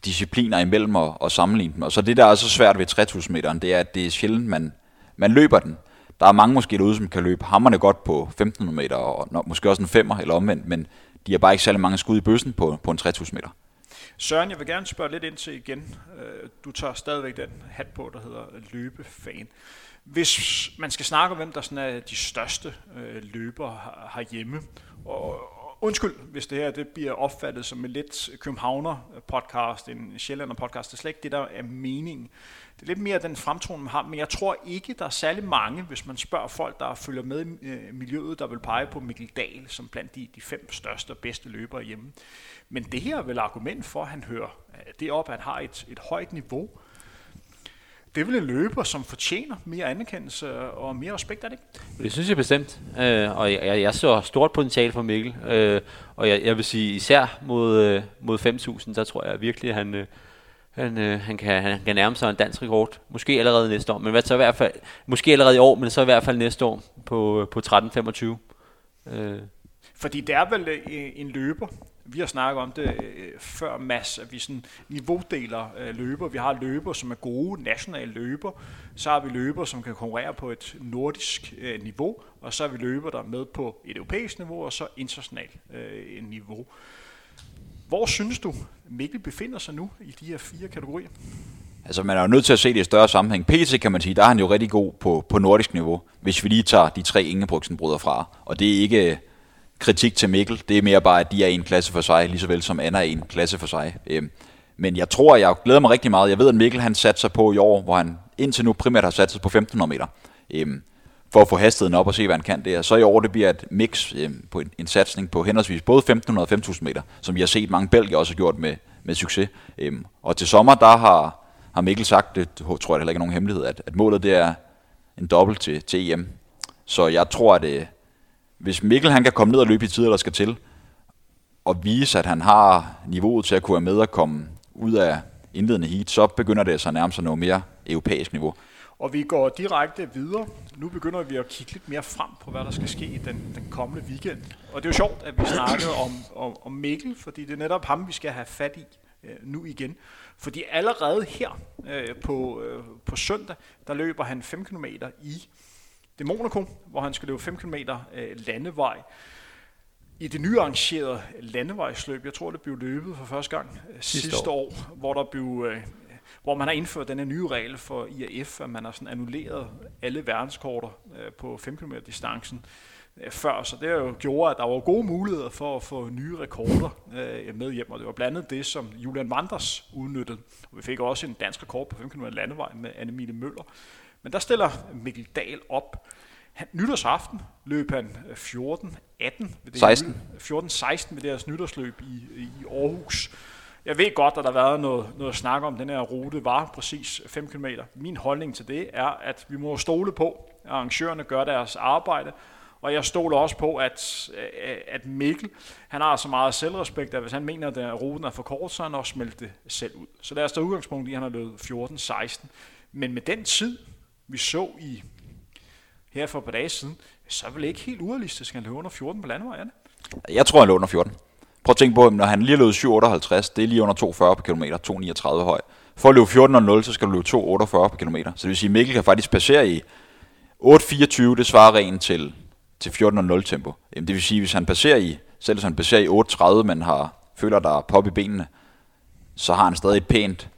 discipliner imellem og, og sammenligne dem. Og så det, der er så svært ved 3000 meteren, det er, at det er sjældent, man, man løber den. Der er mange måske derude, som kan løbe hammerne godt på 1500 meter, og måske også en femmer eller omvendt, men de har bare ikke særlig mange skud i bøssen på, på en 3000 meter. Søren, jeg vil gerne spørge lidt ind til igen. Øh, du tager stadigvæk den hat på, der hedder løbefan. Hvis man skal snakke om, hvem der sådan er de største øh, løbere herhjemme, og undskyld, hvis det her det bliver opfattet som en lidt Københavner-podcast, en Sjællander-podcast, det er slet ikke det, der er meningen. Det er lidt mere den fremtoning, man har, men jeg tror ikke, der er særlig mange, hvis man spørger folk, der følger med i øh, miljøet, der vil pege på Mikkel Dahl som blandt de, de fem største og bedste løbere hjemme. Men det her er vel argument for, at han hører øh, det op, at han har et, et højt niveau. Det er vel en løber, som fortjener mere anerkendelse og mere respekt, er det ikke? Det synes jeg bestemt, øh, og jeg, jeg så stort potentiale for Mikkel, øh, og jeg, jeg vil sige især mod, øh, mod 5.000, der tror jeg virkelig, at han, øh, han, øh, han, kan, han kan nærme sig en dansk rekord. Måske allerede næste år, men hvad så i hvert fald, måske allerede i år, men så i hvert fald næste år på, på 13.25. Øh. Fordi det er vel øh, en løber, vi har snakket om det øh, før, Mads, at vi sådan niveaudeler øh, løber. Vi har løber, som er gode nationale løber. Så har vi løber, som kan konkurrere på et nordisk øh, niveau. Og så har vi løber, der er med på et europæisk niveau, og så internationalt øh, niveau. Hvor synes du, Mikkel befinder sig nu i de her fire kategorier? Altså man er jo nødt til at se det i større sammenhæng. PC kan man sige, der er han jo rigtig god på, på nordisk niveau, hvis vi lige tager de tre Ingebrugsen-brødre fra. Og det er ikke kritik til Mikkel. Det er mere bare, at de er en klasse for sig, lige så vel som Anna er en klasse for sig. Øhm, men jeg tror, jeg glæder mig rigtig meget. Jeg ved, at Mikkel han satte sig på i år, hvor han indtil nu primært har sat sig på 1500 meter. Øhm, for at få hastigheden op og se, hvad han kan der. Så i år, det bliver et mix øh, på en, en satsning på henholdsvis både 1500 og 5000 meter, som vi har set mange belgier også har gjort med, med succes. Øhm, og til sommer, der har, har Mikkel sagt, det tror jeg heller ikke er nogen hemmelighed, at, at målet det er en dobbelt til, til EM. Så jeg tror, at øh, hvis Mikkel han kan komme ned og løbe i tider, der skal til, og vise, at han har niveauet til at kunne være med og komme ud af indledende heat, så begynder det så nærmest at nå mere europæisk niveau. Og vi går direkte videre. Nu begynder vi at kigge lidt mere frem på, hvad der skal ske i den, den kommende weekend. Og det er jo sjovt, at vi snakkede om, om, om Mikkel, fordi det er netop ham, vi skal have fat i øh, nu igen. Fordi allerede her øh, på, øh, på søndag, der løber han 5 km i det Monaco, hvor han skal løbe 5 km øh, landevej. I det nye arrangerede landevejsløb, jeg tror det blev løbet for første gang øh, sidste, sidste år. år, hvor der blev øh, hvor man har indført denne nye regel for IAF, at man har sådan annulleret alle verdenskorter på 5 km distancen før, så det jo gjorde, at der var gode muligheder for at få nye rekorder øh, med hjem, og det var blandt andet det, som Julian Vanders udnyttede. Og vi fik også en dansk rekord på 5 km landevej med Annemile Møller. Men der stiller Mikkel Dahl op. Han, nytårsaften løb han 14 18 ved det 16. 14 16 ved deres nytårsløb i, i Aarhus. Jeg ved godt, at der har været noget, noget snak om, den her rute var præcis 5 km. Min holdning til det er, at vi må stole på, at arrangørerne gør deres arbejde, og jeg stoler også på, at, at Mikkel han har så meget selvrespekt, at hvis han mener, at ruten er for kort, så han også smeltet det selv ud. Så lad os tage udgangspunkt i, at han har løbet 14-16. Men med den tid, vi så i her for et par dage siden, så er det ikke helt urealistisk, at han løber under 14 på landevejen. Jeg tror, han løber under 14. Prøv at tænke på, når han lige løb 7,58, det er lige under 2,40 på kilometer, 2,39 høj. For at løbe 14,0, så skal du løbe 2,48 på kilometer. Så det vil sige, at Mikkel kan faktisk passere i 8,24, det svarer rent til, til 14,0 tempo. Jamen, det vil sige, hvis han passerer i, selv hvis han passerer i 8,30, men har, føler, der er pop i benene, så har han stadig et pænt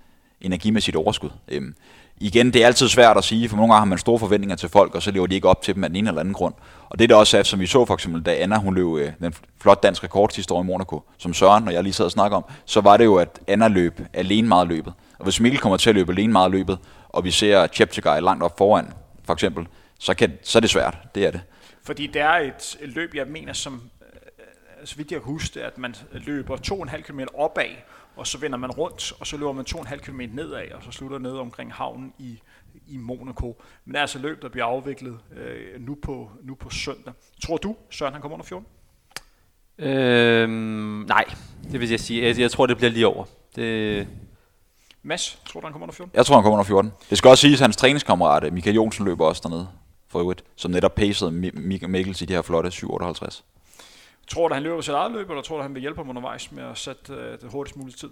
energimæssigt overskud. Øhm, igen, det er altid svært at sige, for nogle gange har man store forventninger til folk, og så lever de ikke op til dem af den ene eller anden grund. Og det er det også, som vi så for eksempel, da Anna hun løb øh, den flot dansk rekord sidste år i Monaco, som Søren og jeg lige sad og snakkede om, så var det jo, at Anna løb alene meget løbet. Og hvis Mikkel kommer til at løbe alene meget løbet, og vi ser Cheptegei langt op foran, for eksempel, så, kan, så er det svært. Det er det. Fordi det er et løb, jeg mener, som øh, øh, så vidt jeg husker, at man løber 2,5 km opad, og så vender man rundt, og så løber man 2,5 km nedad, og så slutter ned omkring havnen i, i Monaco. Men det er altså løb, der bliver afviklet øh, nu, på, nu på søndag. Tror du, Søren, han kommer under 14? Øhm, nej, det vil jeg sige. Jeg, jeg tror, det bliver lige over. Det... Mads, tror du, han kommer under 14? Jeg tror, han kommer under 14. Det skal også siges, at hans træningskammerat, Michael Jonsen, løber også dernede for øvrigt, som netop pacede Mikkel i de her flotte 758. Tror du, han løber sit eget løb, eller tror du, han vil hjælpe ham undervejs med at sætte øh, det hurtigst mulige tid?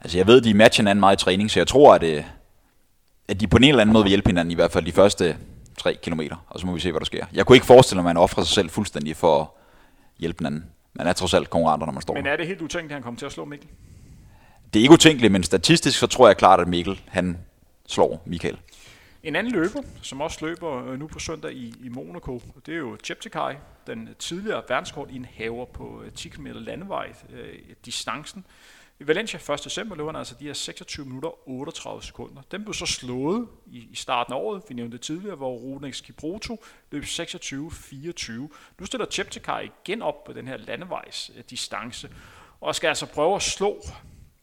Altså, jeg ved, de matcher hinanden meget i træning, så jeg tror, at, øh, at de på en eller anden måde vil hjælpe hinanden, i hvert fald de første 3 kilometer, og så må vi se, hvad der sker. Jeg kunne ikke forestille mig, at man offrer sig selv fuldstændig for at hjælpe hinanden. Man er trods alt konkurrenter, når man står Men er det helt utænkeligt, at han kommer til at slå Mikkel? Det er ikke utænkeligt, men statistisk så tror jeg klart, at Mikkel han slår Michael. En anden løber, som også løber øh, nu på søndag i, i Monaco, det er jo Cheptegei, den tidligere verdenskort i en haver på øh, 10 km landevej, øh, distancen. I Valencia 1. december løber han altså de her 26 minutter 38 sekunder. Den blev så slået i, i starten af året, vi nævnte det tidligere, hvor Ronex Kibroto løb 26-24. Nu stiller Cheptegei igen op på den her landevejs øh, distance, og skal altså prøve at slå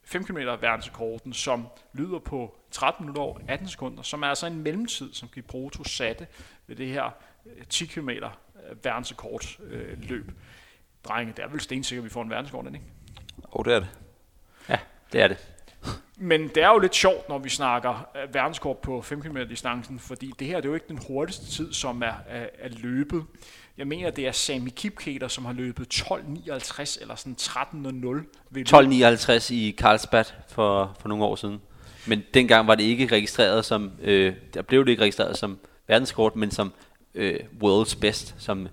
5 km verdensrekorden, som lyder på 13 minutter og 18 sekunder, som er altså en mellemtid, som Kibroto satte ved det her 10 øh, km øh, verdensrekord øh, løb. Drenge, det er vel stensikkert, at vi får en verdensrekord, ikke? Åh, oh, det er det. Ja, det er det. Men det er jo lidt sjovt, når vi snakker øh, verdenskort på 5 km distancen, fordi det her det er jo ikke den hurtigste tid, som er, er, er løbet. Jeg mener, det er Sami Kipketer, som har løbet 12.59 eller sådan 13.00. 12.59 i Carlsbad for, for nogle år siden. Men dengang var det ikke registreret som, øh, der blev det ikke registreret som verdenskort, men som øh, world's best, som,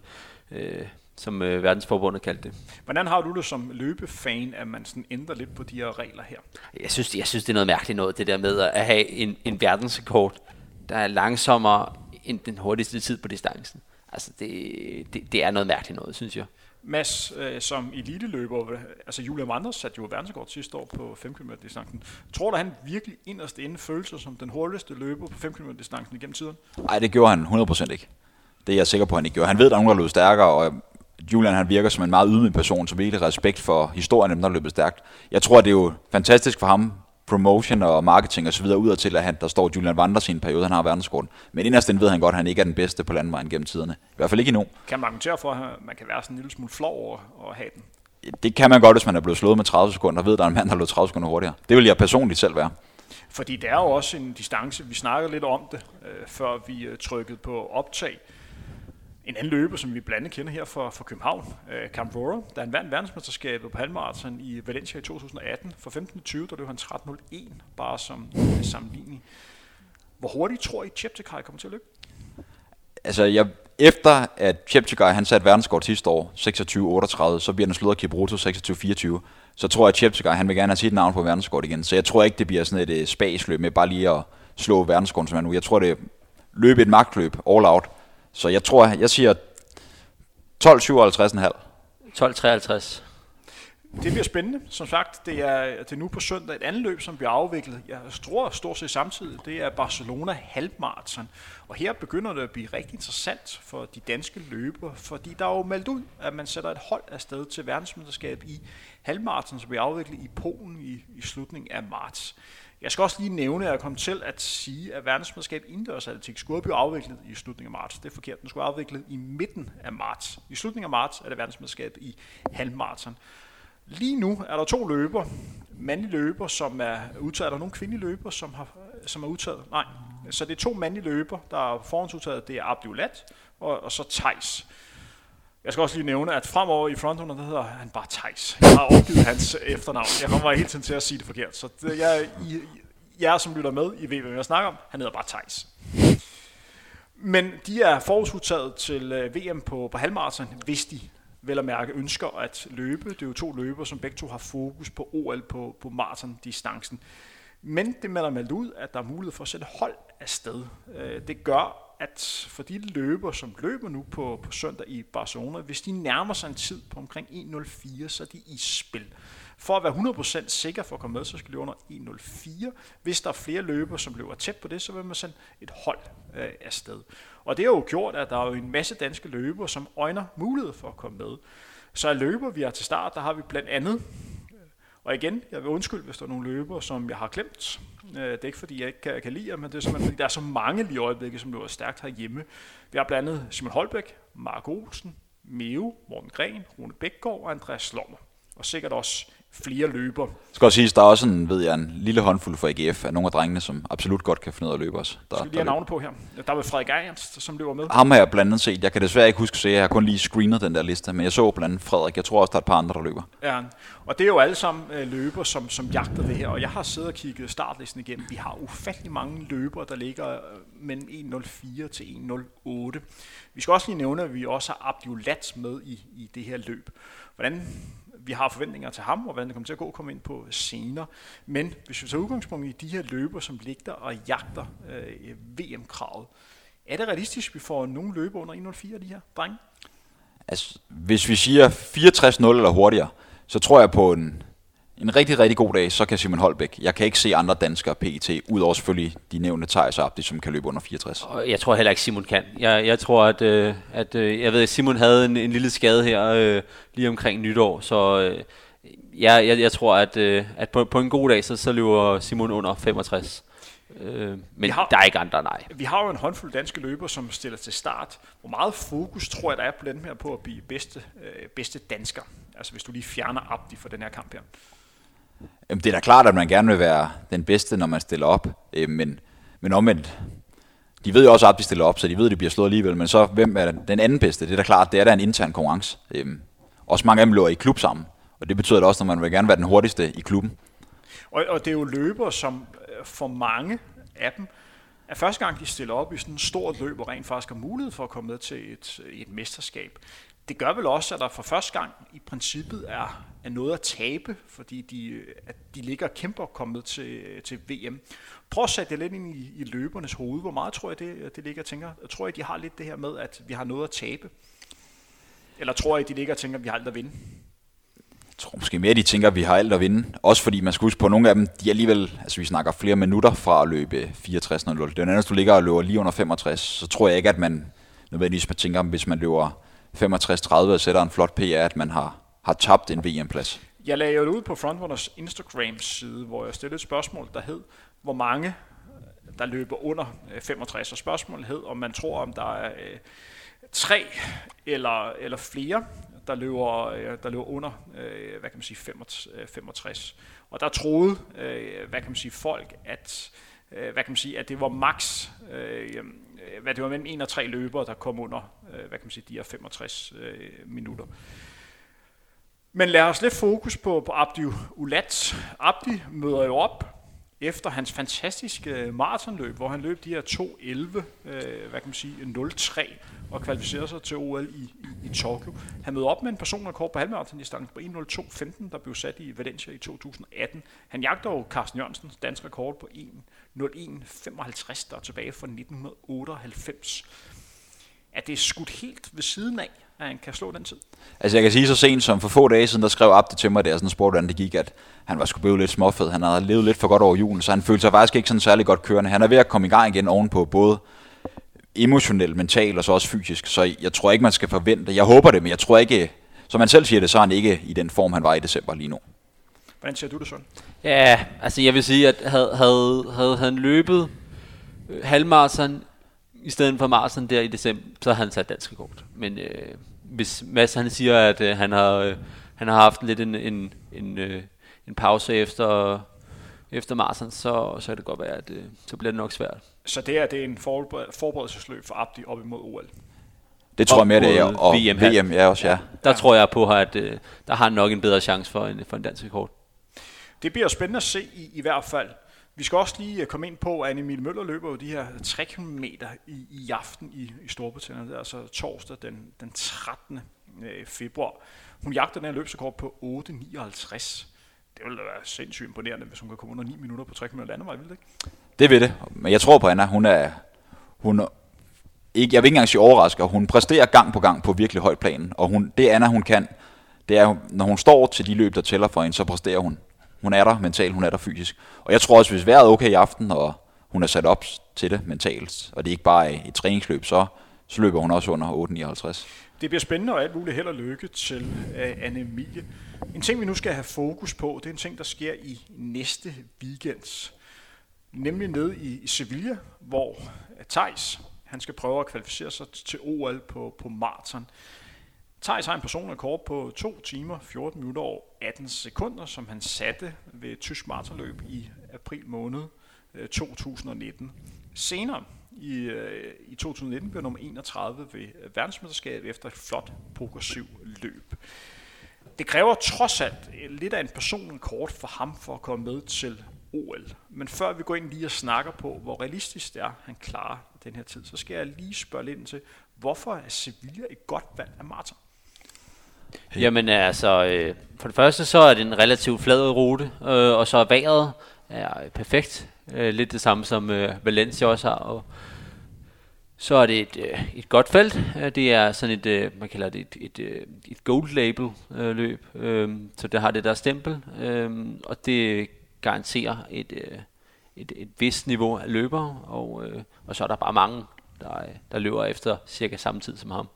øh, som øh, verdensforbundet kaldte det. Hvordan har du det som løbefan, at man sådan ændrer lidt på de her regler her? Jeg synes, jeg synes det er noget mærkeligt noget, det der med at have en, en verdensrekord, der er langsommere end den hurtigste tid på distancen. Altså, det, det, det er noget mærkeligt noget, synes jeg. Mads, øh, som eliteløber, altså Julian Vanders satte jo verdenskort sidste år på 5 km distancen. Tror du, han virkelig inderst inde følte sig som den hurtigste løber på 5 km distancen igennem tiden? Nej, det gjorde han 100% ikke. Det er jeg sikker på, at han ikke gjorde. Han ved, at der er nogen, der løb stærkere, og Julian han virker som en meget ydmyg person, som virkelig respekt for historien, dem der løbet stærkt. Jeg tror, det er jo fantastisk for ham, promotion og marketing og så videre udad til, at han, der står Julian Wanders i en periode, han har verdensrekorden. Men inderst ved han godt, at han ikke er den bedste på landvejen gennem tiderne. I hvert fald ikke endnu. Kan man argumentere for, at man kan være sådan en lille smule flov over at have den? Det kan man godt, hvis man er blevet slået med 30 sekunder, og ved, at der er en mand, der har løbet 30 sekunder hurtigere. Det vil jeg personligt selv være. Fordi det er jo også en distance, vi snakkede lidt om det, øh, før vi øh, trykkede på optag. En anden løber, som vi blandt andet kender her fra, fra København, øh, Camp Rohrer, der han vandt verdensmesterskabet på halvmarathon i Valencia i 2018. For 15-20, der løb han 13.01, bare som øh, sammenligning. Hvor hurtigt tror I, Cheptegei kommer til at løbe? Altså, jeg, efter at Cheptegei han satte verdenskort sidste år, 26-38, så bliver den slået af Kibruto 26-24, så tror jeg, at Cheptegei han vil gerne have sit navn på verdenskort igen. Så jeg tror ikke, det bliver sådan et uh, spasløb med bare lige at slå verdenskorten som er nu. Jeg tror, det løbe et magtløb, all out. Så jeg tror, jeg siger 12.57,5. 12.53. Det bliver spændende. Som sagt, det er, det er nu på søndag et andet løb, som bliver afviklet. Jeg tror stort set samtidig, det er Barcelona halvmarathon. Og her begynder det at blive rigtig interessant for de danske løbere, fordi der er jo meldt ud, at man sætter et hold afsted til verdensmesterskab i halvmarathon, som bliver afviklet i Polen i, i slutningen af marts. Jeg skal også lige nævne, at jeg kom til at sige, at verdensmesterskab indendørs atletik skulle blive afviklet i slutningen af marts. Det er forkert. Den skulle afviklet i midten af marts. I slutningen af marts er det verdensmesterskab i halvmarathon. Lige nu er der to løber, mandlige løber, som er udtaget. Er der nogle kvindelige løber, som, har, som er udtaget? Nej. Så det er to mandlige løber, der er forhåndsudtaget. Det er Abdiolat og, og så Tejs. Jeg skal også lige nævne, at fremover i frontrunner, der hedder han bare Tejs. Jeg har opgivet hans øh, efternavn. Jeg kommer hele tiden til at sige det forkert. Så det, jeg, I, jer, som lytter med, I ved, hvem jeg snakker om. Han hedder bare Tejs. Men de er forudtaget til øh, VM på, på halvmarathon, hvis de vel at mærke ønsker at løbe. Det er jo to løber, som begge to har fokus på OL på, på maratondistancen. Men det melder meldt ud, at der er mulighed for at sætte hold afsted. sted. Øh, det gør, at for de løber, som løber nu på, på søndag i Barcelona, hvis de nærmer sig en tid på omkring 1.04, så er de i spil. For at være 100% sikker for at komme med, så skal de under 1.04. Hvis der er flere løber, som løber tæt på det, så vil man sende et hold øh, afsted. Og det har jo gjort, at der er jo en masse danske løber, som øjner mulighed for at komme med. Så af løber, vi har til start, der har vi blandt andet og igen, jeg vil undskylde, hvis der er nogle løber, som jeg har glemt. Øh, det er ikke, fordi jeg ikke kan, kan lide ham, men det er simpelthen, fordi der er så mange lige i øjeblikket, som løber stærkt herhjemme. Vi har blandt andet Simon Holbæk, Mark Olsen, Meo, Morten Gren, Rune Bækgaard og Andreas Slommer. Og sikkert også flere løber. Skal også sige, der er også en, ved jeg, en lille håndfuld for AGF af nogle af drengene, som absolut godt kan finde ud af at løbe os. Der, skal lige have navne på her. Der var Frederik Ernst, som løber med. Ham har jeg blandt andet set. Jeg kan desværre ikke huske at se, jeg har kun lige screenet den der liste, men jeg så blandt andet Frederik. Jeg tror også, der er et par andre, der løber. Ja, og det er jo alle sammen øh, løber, som, som jagter det her. Og jeg har siddet og kigget startlisten igennem. Vi har ufattelig mange løber, der ligger øh, mellem 1.04 til 1.08. Vi skal også lige nævne, at vi også har Abdiolat med i, i det her løb. Hvordan vi har forventninger til ham, og hvordan det kommer til at gå, komme ind på senere. Men hvis vi tager udgangspunkt i de her løber, som ligger og jagter øh, VM-kravet, er det realistisk, at vi får nogle løber under 1.04 af de her drenge? Altså, hvis vi siger 64-0 eller hurtigere, så tror jeg på en en rigtig, rigtig god dag, så kan Simon Holbæk. Jeg kan ikke se andre danskere PT, udover selvfølgelig de nævnte Thijs Abdi, som kan løbe under 64. Jeg tror heller ikke, Simon kan. Jeg, jeg tror, at, øh, at øh, jeg ved, at Simon havde en, en lille skade her øh, lige omkring nytår, så øh, jeg, jeg, jeg tror, at, øh, at på, på en god dag, så, så løber Simon under 65. Øh, men har, der er ikke andre, nej. Vi har jo en håndfuld danske løber, som stiller til start. Hvor meget fokus tror jeg, der er på den her på at blive bedste, øh, bedste dansker? Altså hvis du lige fjerner Abdi for den her kamp her. Jamen, det er da klart, at man gerne vil være den bedste, når man stiller op, øh, men, men omvendt, de ved jo også, at de stiller op, så de ved, at de bliver slået alligevel, men så hvem er den anden bedste? Det er da klart, det er da en intern konkurrence. Øh, også mange af dem løber i klub sammen, og det betyder da også, at man vil gerne være den hurtigste i klubben. Og, og det er jo løber, som øh, for mange af dem, er første gang, de stiller op i sådan et stort løb, og rent faktisk har mulighed for at komme med til et, et mesterskab det gør vel også, at der for første gang i princippet er, er noget at tabe, fordi de, at de ligger og kæmper kommet til, til VM. Prøv at sætte det lidt ind i, i løbernes hoved. Hvor meget tror jeg, det, det ligger og tænker? Jeg tror jeg, de har lidt det her med, at vi har noget at tabe? Eller tror jeg, de ligger og tænker, at vi har alt at vinde? Jeg tror måske mere, de tænker, at vi har alt at vinde. Også fordi man skal huske på, at nogle af dem, de er alligevel, altså vi snakker flere minutter fra at løbe 64 Det er hvis du ligger og løber lige under 65, så tror jeg ikke, at man nødvendigvis man tænker, hvis man løber 65-30 og sætter en flot PR, at man har, har tabt en VM-plads. Jeg lagde jo det ud på Frontrunners Instagram-side, hvor jeg stillede et spørgsmål, der hed, hvor mange der løber under øh, 65, og spørgsmålet hed, om man tror, om der er øh, tre eller, eller flere, der løber, øh, der løber under øh, hvad kan man sige, 65. Øh, og der troede øh, hvad kan man sige, folk, at øh, hvad kan man sige, at det var max, øh, øh, hvad det var mellem en og tre løbere, der kom under øh, hvad kan man sige, de her 65 øh, minutter. Men lad os lidt fokus på, på Abdi Ulat. Abdi møder jo op efter hans fantastiske maratonløb, hvor han løb de her 2.11, øh, hvad kan man sige, 0.3 og kvalificerede sig til OL i, i, i Tokyo. Han mødte op med en personrekord på halvmarathondistancen på 1.02.15, der blev sat i Valencia i 2018. Han jagter jo Carsten Jørgensens dansk rekord på 1.01.55, der er tilbage fra 1998. Er det skudt helt ved siden af, at han kan slå den tid? Altså jeg kan sige så sent som for få dage siden, der skrev Abdi til mig, der sådan spurgte, hvordan det gik, at han var sgu blevet lidt småfed. Han havde levet lidt for godt over julen, så han følte sig faktisk ikke sådan særlig godt kørende. Han er ved at komme i gang igen ovenpå både emotionelt, mentalt og så også fysisk. Så jeg tror ikke, man skal forvente. Jeg håber det, men jeg tror ikke, som man selv siger det, så er han ikke i den form, han var i december lige nu. Hvordan ser du det sådan? Ja, altså jeg vil sige, at havde, havde, havde han løbet halvmarathon i stedet for marathon der i december, så havde han sat dansk rekord. Men øh, hvis Mads han siger, at øh, han har øh, han har haft lidt en, en, en, øh, en pause efter efter marathon, så, så kan det godt være, at øh, så bliver det nok svært. Så det er, det er en forberedelsesløb for Abdi op imod OL? Det tror jeg mere, det er. Og VM, VM ja, også, ja. Der ja. tror jeg på, at øh, der har nok en bedre chance for en, for en dansk rekord. Det bliver spændende at se i, i hvert fald. Vi skal også lige øh, komme ind på, at Emil Møller løber jo de her 3 km i, i aften i, i Storbritannien. Det er altså torsdag den, den 13. Øh, februar. Hun jagter den her løbsrekord på 8.59 det ville være sindssygt imponerende, hvis hun kan komme under 9 minutter på 3 km landevej, vil det ikke? Det vil det, men jeg tror på Anna. Hun er, hun er ikke, jeg vil ikke engang sige overrasker, hun præsterer gang på gang på virkelig højt plan, og hun, det Anna hun kan, det er, når hun står til de løb, der tæller for hende, så præsterer hun. Hun er der mentalt, hun er der fysisk. Og jeg tror også, hvis vejret er okay i aften, og hun er sat op til det mentalt, og det er ikke bare et træningsløb, så, så løber hun også under 8,59. Det bliver spændende og alt muligt held og lykke til øh, uh, Anne Emilie. En ting, vi nu skal have fokus på, det er en ting, der sker i næste weekend. Nemlig nede i, i Sevilla, hvor øh, Thijs han skal prøve at kvalificere sig til OL på, på maraton. Thijs har en personrekord på 2 timer, 14 minutter og 18 sekunder, som han satte ved et tysk maratonløb i april måned øh, 2019. Senere i, øh, i 2019 blev nummer 31 ved verdensmesterskabet efter et flot progressiv løb. Det kræver trods alt øh, lidt af en personlig kort for ham for at komme med til OL. Men før vi går ind lige og snakker på, hvor realistisk det er, han klarer den her tid, så skal jeg lige spørge lidt ind til, hvorfor er Sevilla et godt valg af maraton? Hey. Jamen altså, øh, for det første så er det en relativt flad rute, øh, og så er vejret er perfekt. Øh, lidt det samme som øh, Valencia også har. Og så er det et, øh, et godt felt. Øh, det er sådan et, øh, man kalder det et, et, øh, et gold label øh, løb. Øh, så det har det der stempel. Øh, og det garanterer et, øh, et, et vist niveau af løbere. Og, øh, og så er der bare mange, der, øh, der løber efter cirka samme tid som ham.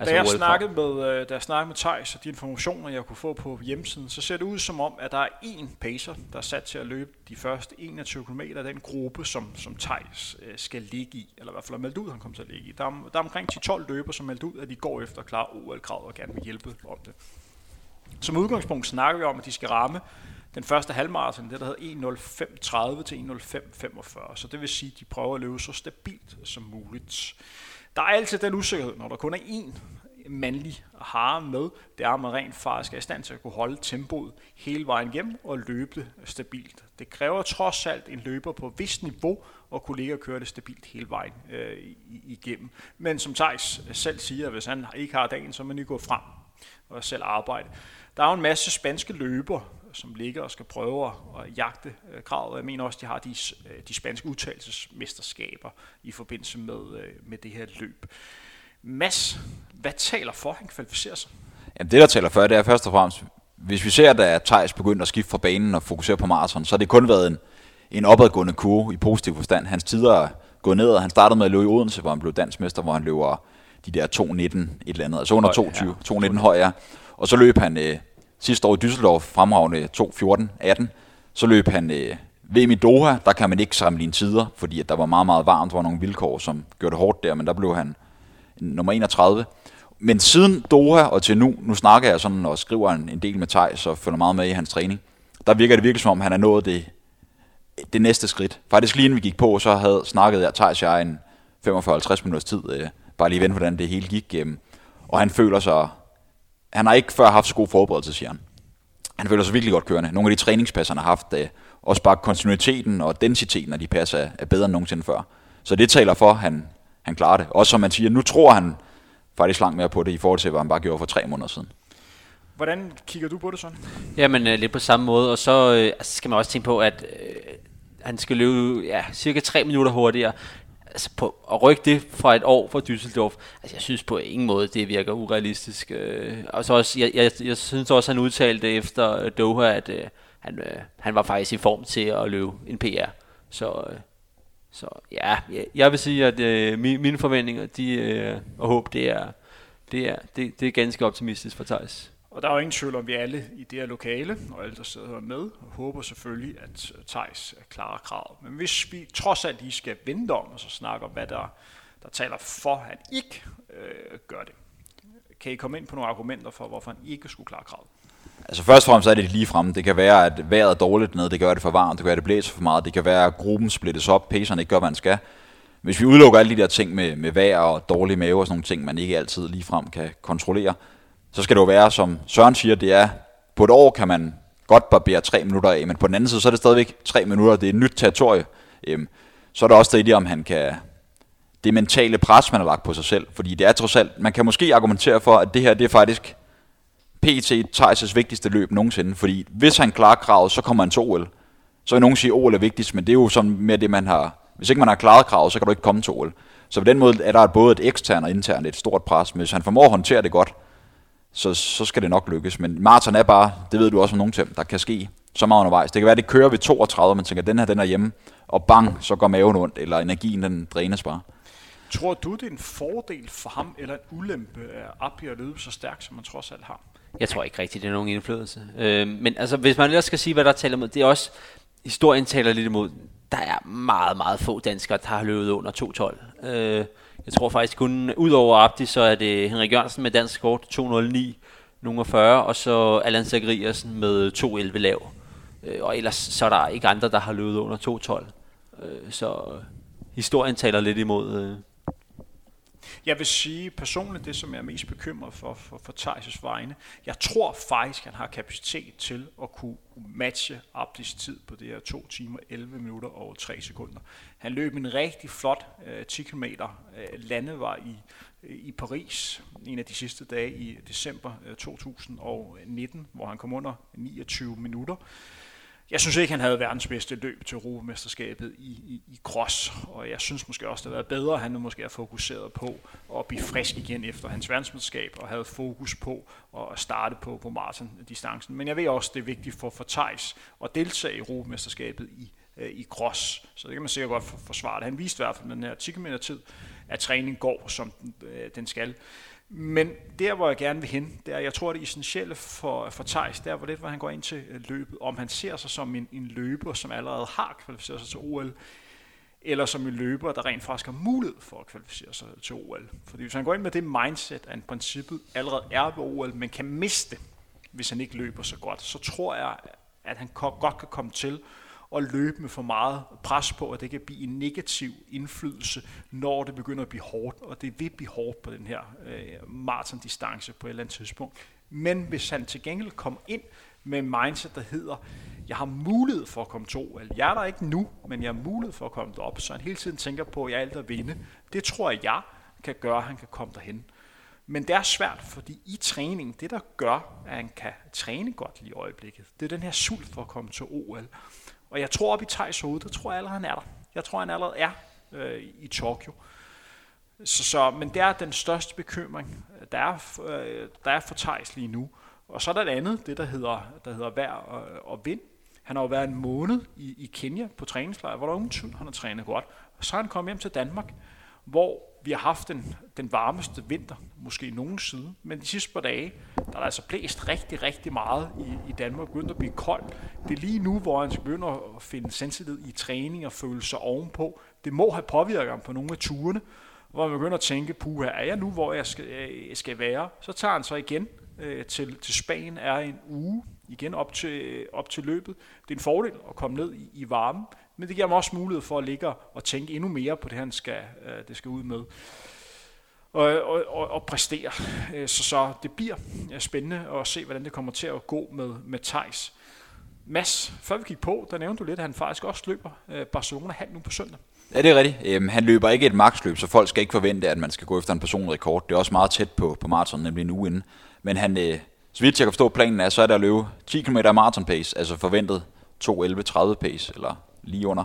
Altså da, jeg snakkede med, øh, da jeg snakkede med Thijs og de informationer, jeg kunne få på hjemmesiden, så ser det ud som om, at der er én pacer, der er sat til at løbe de første 21 km af den gruppe, som, som Thijs øh, skal ligge i, eller i hvert fald er meldt ud, han kommer til at ligge i. Der er, der er omkring 10-12 løber, som er meldt ud, at de går efter at klare OL-kravet og gerne vil hjælpe om det. Som udgangspunkt snakker vi om, at de skal ramme den første halvmarathon, det der hedder 1.05.30 til 1.05.45. Så det vil sige, at de prøver at løbe så stabilt som muligt. Der er altid den usikkerhed, når der kun er én mandlig hare med, det er, at man rent faktisk er i stand til at kunne holde tempoet hele vejen igennem og løbe det stabilt. Det kræver trods alt en løber på et vist niveau at kunne ligge og køre det stabilt hele vejen øh, igennem. Men som Thijs selv siger, hvis han ikke har dagen, så må man lige gå frem og selv arbejde. Der er jo en masse spanske løber, som ligger og skal prøve at jagte øh, kravet. Jeg mener også, at de har de, øh, de spanske udtalelsesmesterskaber i forbindelse med, øh, med det her løb. Mads, hvad taler for, at han kvalificerer sig? Jamen det, der taler for, det er først og fremmest, hvis vi ser, at Thijs begynder at skifte fra banen og fokusere på maraton, så har det kun været en, en opadgående kurve i positiv forstand. Hans tider gået ned, og han startede med at løbe i Odense, hvor han blev dansmester, hvor han løber de der 2.19 et eller andet, altså under Høj, 22, 2.19 høj, ja. Og så løb han øh, sidste år i Düsseldorf fremragende 2.14.18. Så løb han øh, VM i Doha, der kan man ikke sammenligne tider, fordi at der var meget, meget varmt, der var nogle vilkår, som gjorde det hårdt der, men der blev han nummer 31. Men siden Doha og til nu, nu snakker jeg sådan og skriver en, en del med Thijs og følger meget med i hans træning, der virker det virkelig som om, han er nået det, det næste skridt. Faktisk lige inden vi gik på, så havde snakket jeg, Thijs jeg en 45-50 minutters tid, øh, bare lige vente, hvordan det hele gik. Øh, og han føler sig, han har ikke før haft så god forberedelse, siger han. Han føler sig virkelig godt kørende. Nogle af de træningspas, han har haft, øh, også bare kontinuiteten og densiteten af de pas er, er bedre end nogensinde før. Så det taler for, at han, han klarer det. Også som man siger, nu tror han faktisk langt mere på det, i forhold til, hvad han bare gjorde for tre måneder siden. Hvordan kigger du på det sådan? Jamen, øh, lidt på samme måde. Og så øh, altså, skal man også tænke på, at øh, han skal løbe ja, cirka 3 minutter hurtigere. Altså, på, at rykke det fra et år fra Düsseldorf, altså, jeg synes på ingen måde, det virker urealistisk. Øh, og så også, jeg, jeg, jeg synes også, han udtalte efter øh, Doha, at øh, han, øh, han var faktisk i form til at løbe en PR. Så, øh, så ja, jeg, jeg vil sige, at øh, mine, mine forventninger de, øh, og håb, det er, det er, det, det er ganske optimistisk for Thijs. Og der er jo ingen tvivl om, vi alle i det her lokale, og alle, der sidder med, håber selvfølgelig, at øh, Thijs klarer kravet. Men hvis vi trods alt lige skal vente om, og så snakke om, hvad der, der taler for, at han ikke øh, gør det. Kan I komme ind på nogle argumenter for, hvorfor han ikke skulle klare kravet? Altså først og fremmest er det lige frem. Det kan være, at vejret er dårligt nede, det gør det for varmt, det kan være, at det blæser for meget, det kan være, at gruppen splittes op, pacerne ikke gør, hvad han skal. Hvis vi udelukker alle de der ting med, med vejr og dårlig mave og sådan nogle ting, man ikke altid lige frem kan kontrollere, så skal det jo være, som Søren siger, det er, på et år kan man godt barbere tre minutter af, men på den anden side, så er det stadigvæk tre minutter, det er et nyt territorie. Øhm, så er der også det i om han kan, det mentale pres, man har lagt på sig selv, fordi det er trods alt, man kan måske argumentere for, at det her, det er faktisk PT Thijs' vigtigste løb nogensinde, fordi hvis han klarer kravet, så kommer han til OL. Så vil nogen sige, at OL er vigtigst, men det er jo sådan mere det, man har... Hvis ikke man har klaret kravet, så kan du ikke komme til OL. Så på den måde er der både et eksternt og internt et stort pres, men hvis han formår at håndtere det godt, så, så skal det nok lykkes. Men maraton er bare, det ved du også om nogen til, der kan ske så meget undervejs. Det kan være, at det kører ved 32, man tænker, at den her den er hjemme, og bang, så går maven ondt, eller energien den drænes bare. Tror du, det er en fordel for ham, eller en ulempe af Appy at løbe så stærkt, som man trods alt har? Jeg tror ikke rigtigt, det er nogen indflydelse. Øh, men altså, hvis man ellers skal sige, hvad der taler imod, det er også, historien taler lidt imod, der er meget, meget få danskere, der har løbet under 2.12. Øh, jeg tror faktisk kun, ud over Abdi, så er det Henrik Jørgensen med dansk kort, 2.09, nogle 40, og så Allan Zachariasen med 2.11 lav. Øh, og ellers så er der ikke andre, der har løbet under 2.12. Øh, så øh, historien taler lidt imod, jeg vil sige personligt det, som jeg er mest bekymret for, for, for Thijs' vegne. Jeg tror faktisk, han har kapacitet til at kunne matche Abdis tid på det her 2 timer, 11 minutter og 3 sekunder. Han løb en rigtig flot øh, 10 km øh, landevej i, øh, i Paris en af de sidste dage i december øh, 2019, hvor han kom under 29 minutter. Jeg synes ikke, han havde verdens bedste løb til Europamesterskabet i, i, i cross, og jeg synes måske også, det havde været bedre, at han nu måske er fokuseret på at blive frisk igen efter hans verdensmesterskab, og havde fokus på at starte på, på maratondistancen. Men jeg ved også, det er vigtigt for, for Thijs at deltage i Europamesterskabet i, øh, i cross, så det kan man sikkert godt forsvare det. Han viste i hvert fald den her 10 km tid, at træningen går, som den, øh, den skal. Men der, hvor jeg gerne vil hen, det er, jeg tror, det essentielle for, for Thijs, der hvor det, hvor han går ind til øh, løbet, om han ser sig som en, en løber, som allerede har kvalificeret sig til OL, eller som en løber, der rent faktisk har mulighed for at kvalificere sig til OL. Fordi hvis han går ind med det mindset, at han princippet allerede er ved OL, men kan miste, hvis han ikke løber så godt, så tror jeg, at han godt kan komme til og løbe med for meget pres på, at det kan blive en negativ indflydelse, når det begynder at blive hårdt, og det vil blive hårdt på den her øh, maratondistance på et eller andet tidspunkt. Men hvis han til gengæld kommer ind med en mindset, der hedder, jeg har mulighed for at komme til OL. Jeg er der ikke nu, men jeg har mulighed for at komme derop, så han hele tiden tænker på, at jeg er alt at vinde. Det tror jeg, jeg kan gøre, at han kan komme derhen. Men det er svært, fordi i træning, det der gør, at han kan træne godt lige i øjeblikket, det er den her sult for at komme til OL. Og jeg tror op i Thijs hoved, der tror jeg allerede, han er der. Jeg tror, han allerede er øh, i Tokyo. Så, så, men det er den største bekymring, øh, der er, øh, der er for Thijs lige nu. Og så er der et andet, det der hedder, der hedder vejr og, og vind. Han har jo været en måned i, i Kenya på træningslejr, hvor der er ingen tvivl, han har trænet godt. Og så er han kommet hjem til Danmark, hvor vi har haft den, den varmeste vinter, måske nogen side. Men de sidste par dage, der er altså blæst rigtig, rigtig meget i, i Danmark, begyndt at blive koldt. Det er lige nu, hvor han begynder at finde selvtillid i træning og føle sig ovenpå. Det må have påvirket ham på nogle af turene, hvor man begynder at tænke, puha, er jeg nu, hvor jeg skal, jeg skal være? Så tager han så igen øh, til, til Spanien, er en uge igen op til, øh, op til løbet. Det er en fordel at komme ned i, i varmen, men det giver ham også mulighed for at ligge og tænke endnu mere på det, han skal, øh, det skal ud med. Og, og, og, og præstere. Øh, så, så det bliver øh, spændende at se, hvordan det kommer til at gå med, med Thijs. Mads, før vi gik på, der nævnte du lidt, at han faktisk også løber øh, Barcelona halv nu på søndag. Ja, det er rigtigt. Øhm, han løber ikke et maksløb, så folk skal ikke forvente, at man skal gå efter en personrekord. Det er også meget tæt på, på maraton, nemlig en uge inden. Men han, øh, så vidt jeg kan forstå planen er, så er der at løbe 10 km maraton pace, altså forventet 2.11.30 pace, eller lige under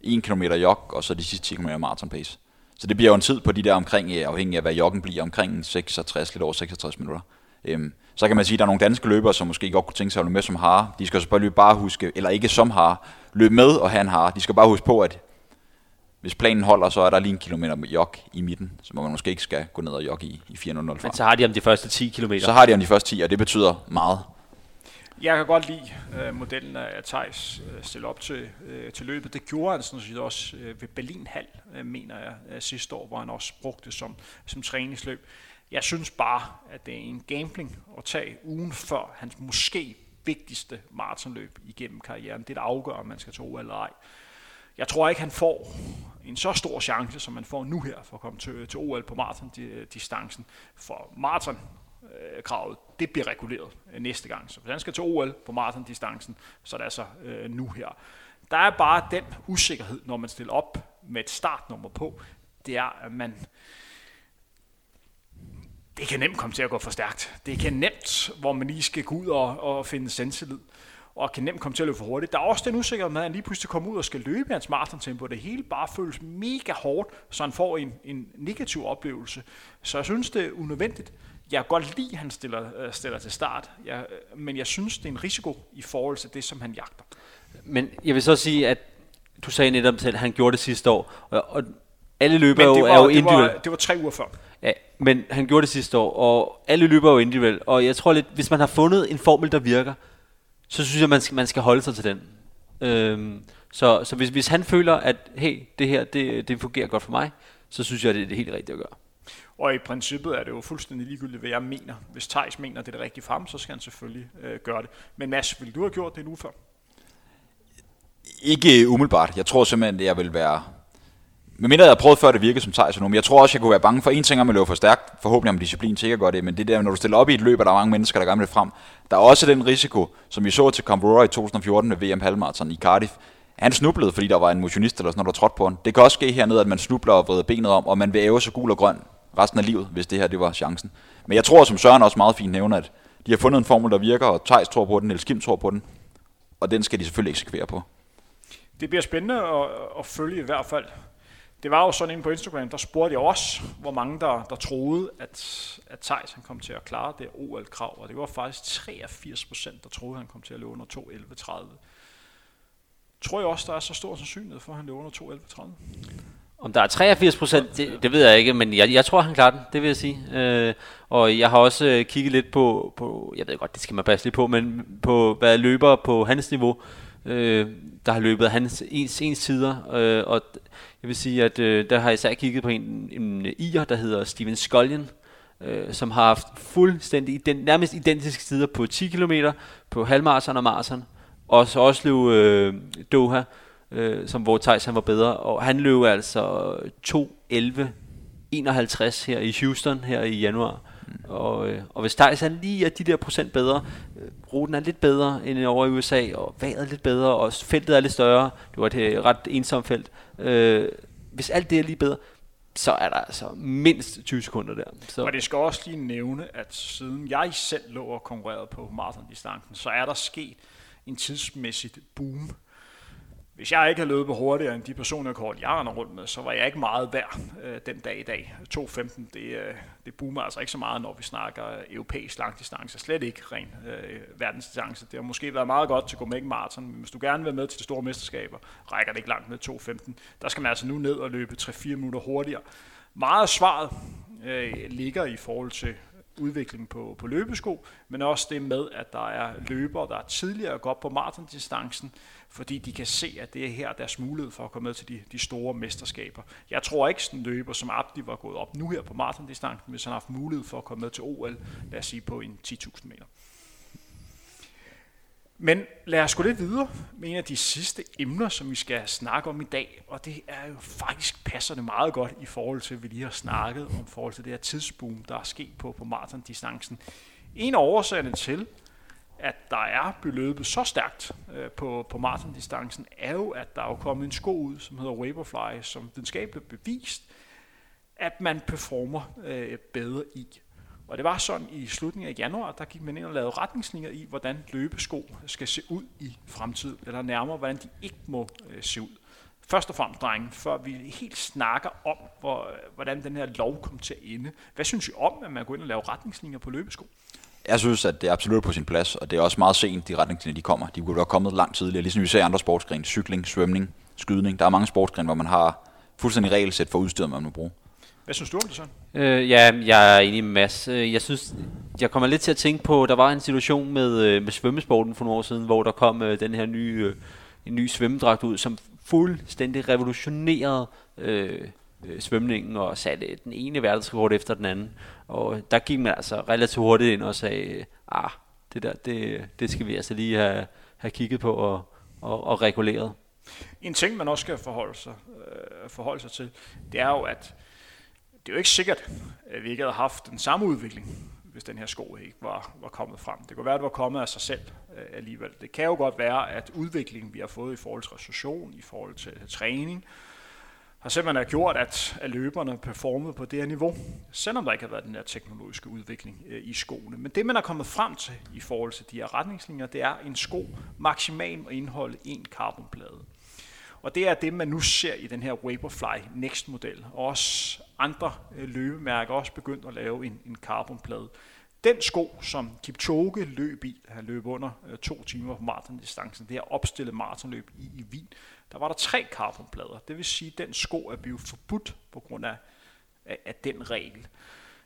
1 km jog, og så de sidste 10 km maraton pace. Så det bliver jo en tid på de der omkring, afhængig af hvad joggen bliver, omkring 66, lidt over 66 minutter. Øhm, så kan man sige, at der er nogle danske løbere, som måske godt kunne tænke sig at løbe med som har. De skal selvfølgelig bare huske, eller ikke som har, løbe med og have en har. De skal bare huske på, at hvis planen holder, så er der lige en kilometer med jog i midten, så man måske ikke skal gå ned og jogge i, i 400 fra. Men så har de om de første 10 km. Så har de om de første 10, og det betyder meget. Jeg kan godt lide øh, modellen af Thijs øh, stille op til, øh, til løbet. Det gjorde han sådan set også øh, ved Berlin Hall, øh, mener jeg, øh, sidste år, hvor han også brugte det som, som træningsløb. Jeg synes bare, at det er en gambling at tage ugen før hans måske vigtigste maratonløb igennem karrieren. Det er det afgør, om man skal tro eller ej. Jeg tror ikke, han får en så stor chance, som man får nu her for at komme til, til OL på maratondistancen. For maraton kravet, det bliver reguleret øh, næste gang. Så hvis han skal til OL på maratondistancen, så er det altså øh, nu her. Der er bare den usikkerhed, når man stiller op med et startnummer på, det er, at man det kan nemt komme til at gå for stærkt. Det kan nemt, hvor man lige skal gå ud og, og finde selvtillid og kan nemt komme til at løbe for hurtigt. Der er også den usikkerhed med, at han lige pludselig kommer ud og skal løbe i hans maratontempo. Det hele bare føles mega hårdt, så han får en, en negativ oplevelse. Så jeg synes, det er unødvendigt. Jeg kan godt lide, at han stiller, øh, stiller til start, jeg, øh, men jeg synes, det er en risiko i forhold til det, som han jagter. Men jeg vil så sige, at du sagde netop selv, at han gjorde det sidste år, og, og alle løber jo, er jo individuelle. Det var, det var tre uger før. Ja, men han gjorde det sidste år, og alle løber er jo individuelle, og jeg tror lidt, hvis man har fundet en formel, der virker, så synes jeg, man skal, man skal holde sig til den. Øhm, så så hvis, hvis han føler, at hey, det her det, det fungerer godt for mig, så synes jeg, det er det helt rigtige at gøre. Og i princippet er det jo fuldstændig ligegyldigt, hvad jeg mener. Hvis Thijs mener, det er det rigtige for ham, så skal han selvfølgelig øh, gøre det. Men Mads, vil du have gjort det nu før? Ikke umiddelbart. Jeg tror simpelthen, at jeg vil være... Men mindre jeg har prøvet før, det virkede som Thijs nu, men jeg tror også, jeg kunne være bange for en ting, om at løbe for stærkt. Forhåbentlig om disciplin sikkert godt det, men det der, når du stiller op i et løb, og der er mange mennesker, der gerne vil frem. Der er også den risiko, som vi så til Cambrora i 2014 ved VM halvmarathon i Cardiff. Han snublede, fordi der var en motionist eller sådan noget, der trådte på ham. Det kan også ske hernede, at man snubler og vrider benet om, og man vil æve så gul og grøn resten af livet, hvis det her det var chancen. Men jeg tror, som Søren også meget fint nævner, at de har fundet en formel, der virker, og Tejs tror på den, eller Kim tror på den, og den skal de selvfølgelig eksekvere på. Det bliver spændende at, at følge i hvert fald. Det var jo sådan inde på Instagram, der spurgte jeg også, hvor mange der, der troede, at, at Thijs han kom til at klare det OL-krav, og det var faktisk 83 procent, der troede, han kom til at løbe under 2.11.30. Tror jeg også, der er så stor sandsynlighed for, at han løber under 2.11.30? Om der er 83 procent, det, det ved jeg ikke, men jeg, jeg tror, han klarer den, det vil jeg sige. Øh, og jeg har også øh, kigget lidt på, på, jeg ved godt, det skal man passe lidt på, men på hvad løber på hans niveau, øh, der har løbet hans ens, ens sider. Øh, og jeg vil sige, at øh, der har jeg især kigget på en, en ier, der hedder Steven Skoljen, øh, som har haft fuldstændig den, nærmest identiske tider på 10 km, på halvmarathon og marathon, og så også løb øh, Doha øh, som hvor Thijs han var bedre. Og han løb altså 2.11 51 her i Houston her i januar. Mm. Og, øh, og hvis Thijs han lige er de der procent bedre, øh, ruten er lidt bedre end over i USA, og vejret er lidt bedre, og feltet er lidt større. Det var et øh, ret ensomt felt. Øh, hvis alt det er lige bedre, så er der altså mindst 20 sekunder der. Så. Og det skal også lige nævne, at siden jeg selv lå og konkurrerede på maratondistancen, så er der sket en tidsmæssigt boom hvis jeg ikke havde løbet hurtigere end de personer, jeg render rundt med, så var jeg ikke meget værd øh, den dag i dag. 2.15, det, øh, det boomer altså ikke så meget, når vi snakker europæisk langdistance. Slet ikke ren øh, verdensdistance. Det har måske været meget godt til Copenhagen Marathon, men hvis du gerne vil med til de store mesterskaber, rækker det ikke langt med 2.15. Der skal man altså nu ned og løbe 3-4 minutter hurtigere. Meget svaret øh, ligger i forhold til udvikling på, på løbesko, men også det med, at der er løbere, der er tidligere går op på maratondistancen, fordi de kan se, at det er her deres mulighed for at komme med til de, de store mesterskaber. Jeg tror ikke, sådan en løber som Abdi var gået op nu her på maratondistancen, hvis han har haft mulighed for at komme med til OL, lad os sige på en 10.000 meter. Men lad os gå lidt videre med en af de sidste emner, som vi skal snakke om i dag, og det er jo faktisk passer det meget godt i forhold til, at vi lige har snakket om forhold til det her tidsboom, der er sket på, på maratondistancen. En af årsagerne til, at der er beløbet så stærkt øh, på, på maratondistancen, er jo, at der er jo kommet en sko ud, som hedder Vaporfly, som videnskabeligt bevist, at man performer øh, bedre i. Og det var sådan i slutningen af januar, der gik man ind og lavede retningslinjer i, hvordan løbesko skal se ud i fremtiden, eller nærmere, hvordan de ikke må øh, se ud. Først og fremmest, drenge, før vi helt snakker om, hvor, øh, hvordan den her lov kom til at ende. Hvad synes I om, at man går ind og laver retningslinjer på løbesko? Jeg synes, at det er absolut på sin plads, og det er også meget sent, de retningslinjer, de kommer. De kunne være kommet langt tidligere, ligesom vi ser andre sportsgrene, cykling, svømning, skydning. Der er mange sportsgrene, hvor man har fuldstændig regelsæt for udstyret, man må bruge. Hvad synes du om det så? Øh, ja, jeg er enig med Mads. Øh, jeg synes, jeg kommer lidt til at tænke på, der var en situation med, øh, med svømmesporten for nogle år siden, hvor der kom øh, den her nye, en ny svømmedragt ud, som fuldstændig revolutionerede øh, svømningen og satte den ene verdensrekord efter den anden. Og der gik man altså relativt hurtigt ind og sagde, ah, det der, det, det skal vi altså lige have, have kigget på og, og, og reguleret. En ting, man også skal forholde sig, øh, forholde sig til, det er jo, at det er jo ikke sikkert, at vi ikke havde haft den samme udvikling, hvis den her sko ikke var, var kommet frem. Det kunne være, at det var kommet af sig selv øh, alligevel. Det kan jo godt være, at udviklingen, vi har fået i forhold til recession, i forhold til træning, har simpelthen gjort, at, at løberne performede på det her niveau, selvom der ikke har været den her teknologiske udvikling øh, i skoene. Men det, man er kommet frem til i forhold til de her retningslinjer, det er en sko maksimalt må indeholde en carbonplade. Og det er det, man nu ser i den her Vaporfly Next-model. Også andre øh, løbemærker også begyndt at lave en, en carbonplade. Den sko, som Kipchoge løb i, han løb under øh, to timer på maratondistancen, det her opstillet maratonløb i, i Wien, der var der tre carbonplader. Det vil sige, at den sko er blevet forbudt på grund af, af, af den regel.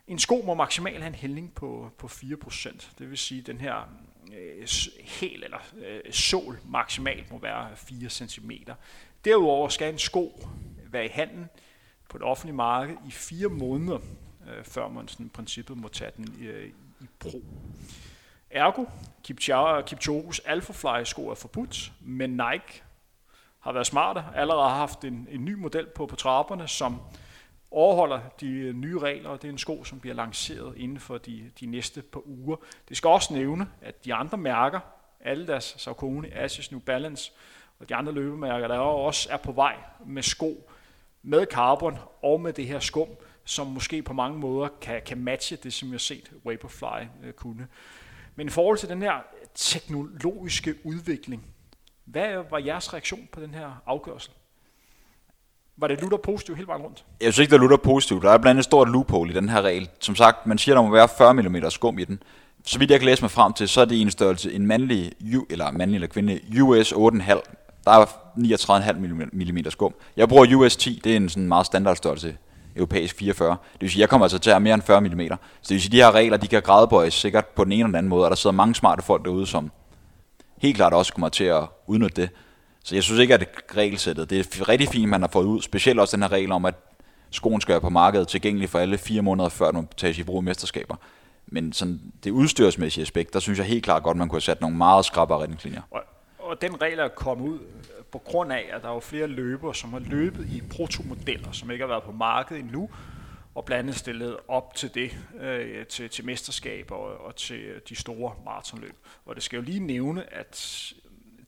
En sko må maksimalt have en hældning på, på 4%. Det vil sige, at den her øh, hel eller øh, sol maksimalt må være 4 cm. Derudover skal en sko være i handen på det offentlige marked i fire måneder, øh, før man sådan i princippet må tage den øh, i brug. Ergo, Kipchoges Alphafly sko er forbudt, men Nike har været smarte, allerede har haft en, en ny model på, på trapperne, som overholder de øh, nye regler, og det er en sko, som bliver lanceret inden for de, de næste par uger. Det skal også nævne, at de andre mærker, alle deres Saucony, Asics, New Balance og de andre løbemærker, der også er på vej med sko med carbon og med det her skum, som måske på mange måder kan, kan matche det, som jeg har set Vaporfly øh, kunne. Men i forhold til den her teknologiske udvikling, hvad var jeres reaktion på den her afgørelse? Var det lutter positivt hele vejen rundt? Jeg synes ikke, det er lutter positivt. Der er blandt andet et stort loophole i den her regel. Som sagt, man siger, der må være 40 mm skum i den. Så vidt jeg kan læse mig frem til, så er det en størrelse, en mandlig, eller mandlig eller kvindelig, US 8,5. Der er 39,5 mm skum. Jeg bruger US 10, det er en sådan meget standard størrelse europæisk 44. Det vil sige, jeg kommer altså til at have mere end 40 mm. Så det vil sige, de her regler, de kan gradbøjes sikkert på den ene eller den anden måde, og der sidder mange smarte folk derude, som helt klart også kommer til at udnytte det. Så jeg synes ikke, at det regelsættet, det er rigtig fint, man har fået ud, specielt også den her regel om, at skoen skal være på markedet tilgængelig for alle fire måneder, før man tages i brug mesterskaber. Men sådan det udstyrsmæssige aspekt, der synes jeg helt klart godt, man kunne have sat nogle meget skrappere retningslinjer. Og, og den regel er kommet ud øh, på grund af, at der er jo flere løbere, som har løbet i protomodeller, som ikke har været på markedet endnu, og blandt andet stillet op til det, øh, til, til mesterskaber og, og til de store maratonløb. Og det skal jo lige nævne, at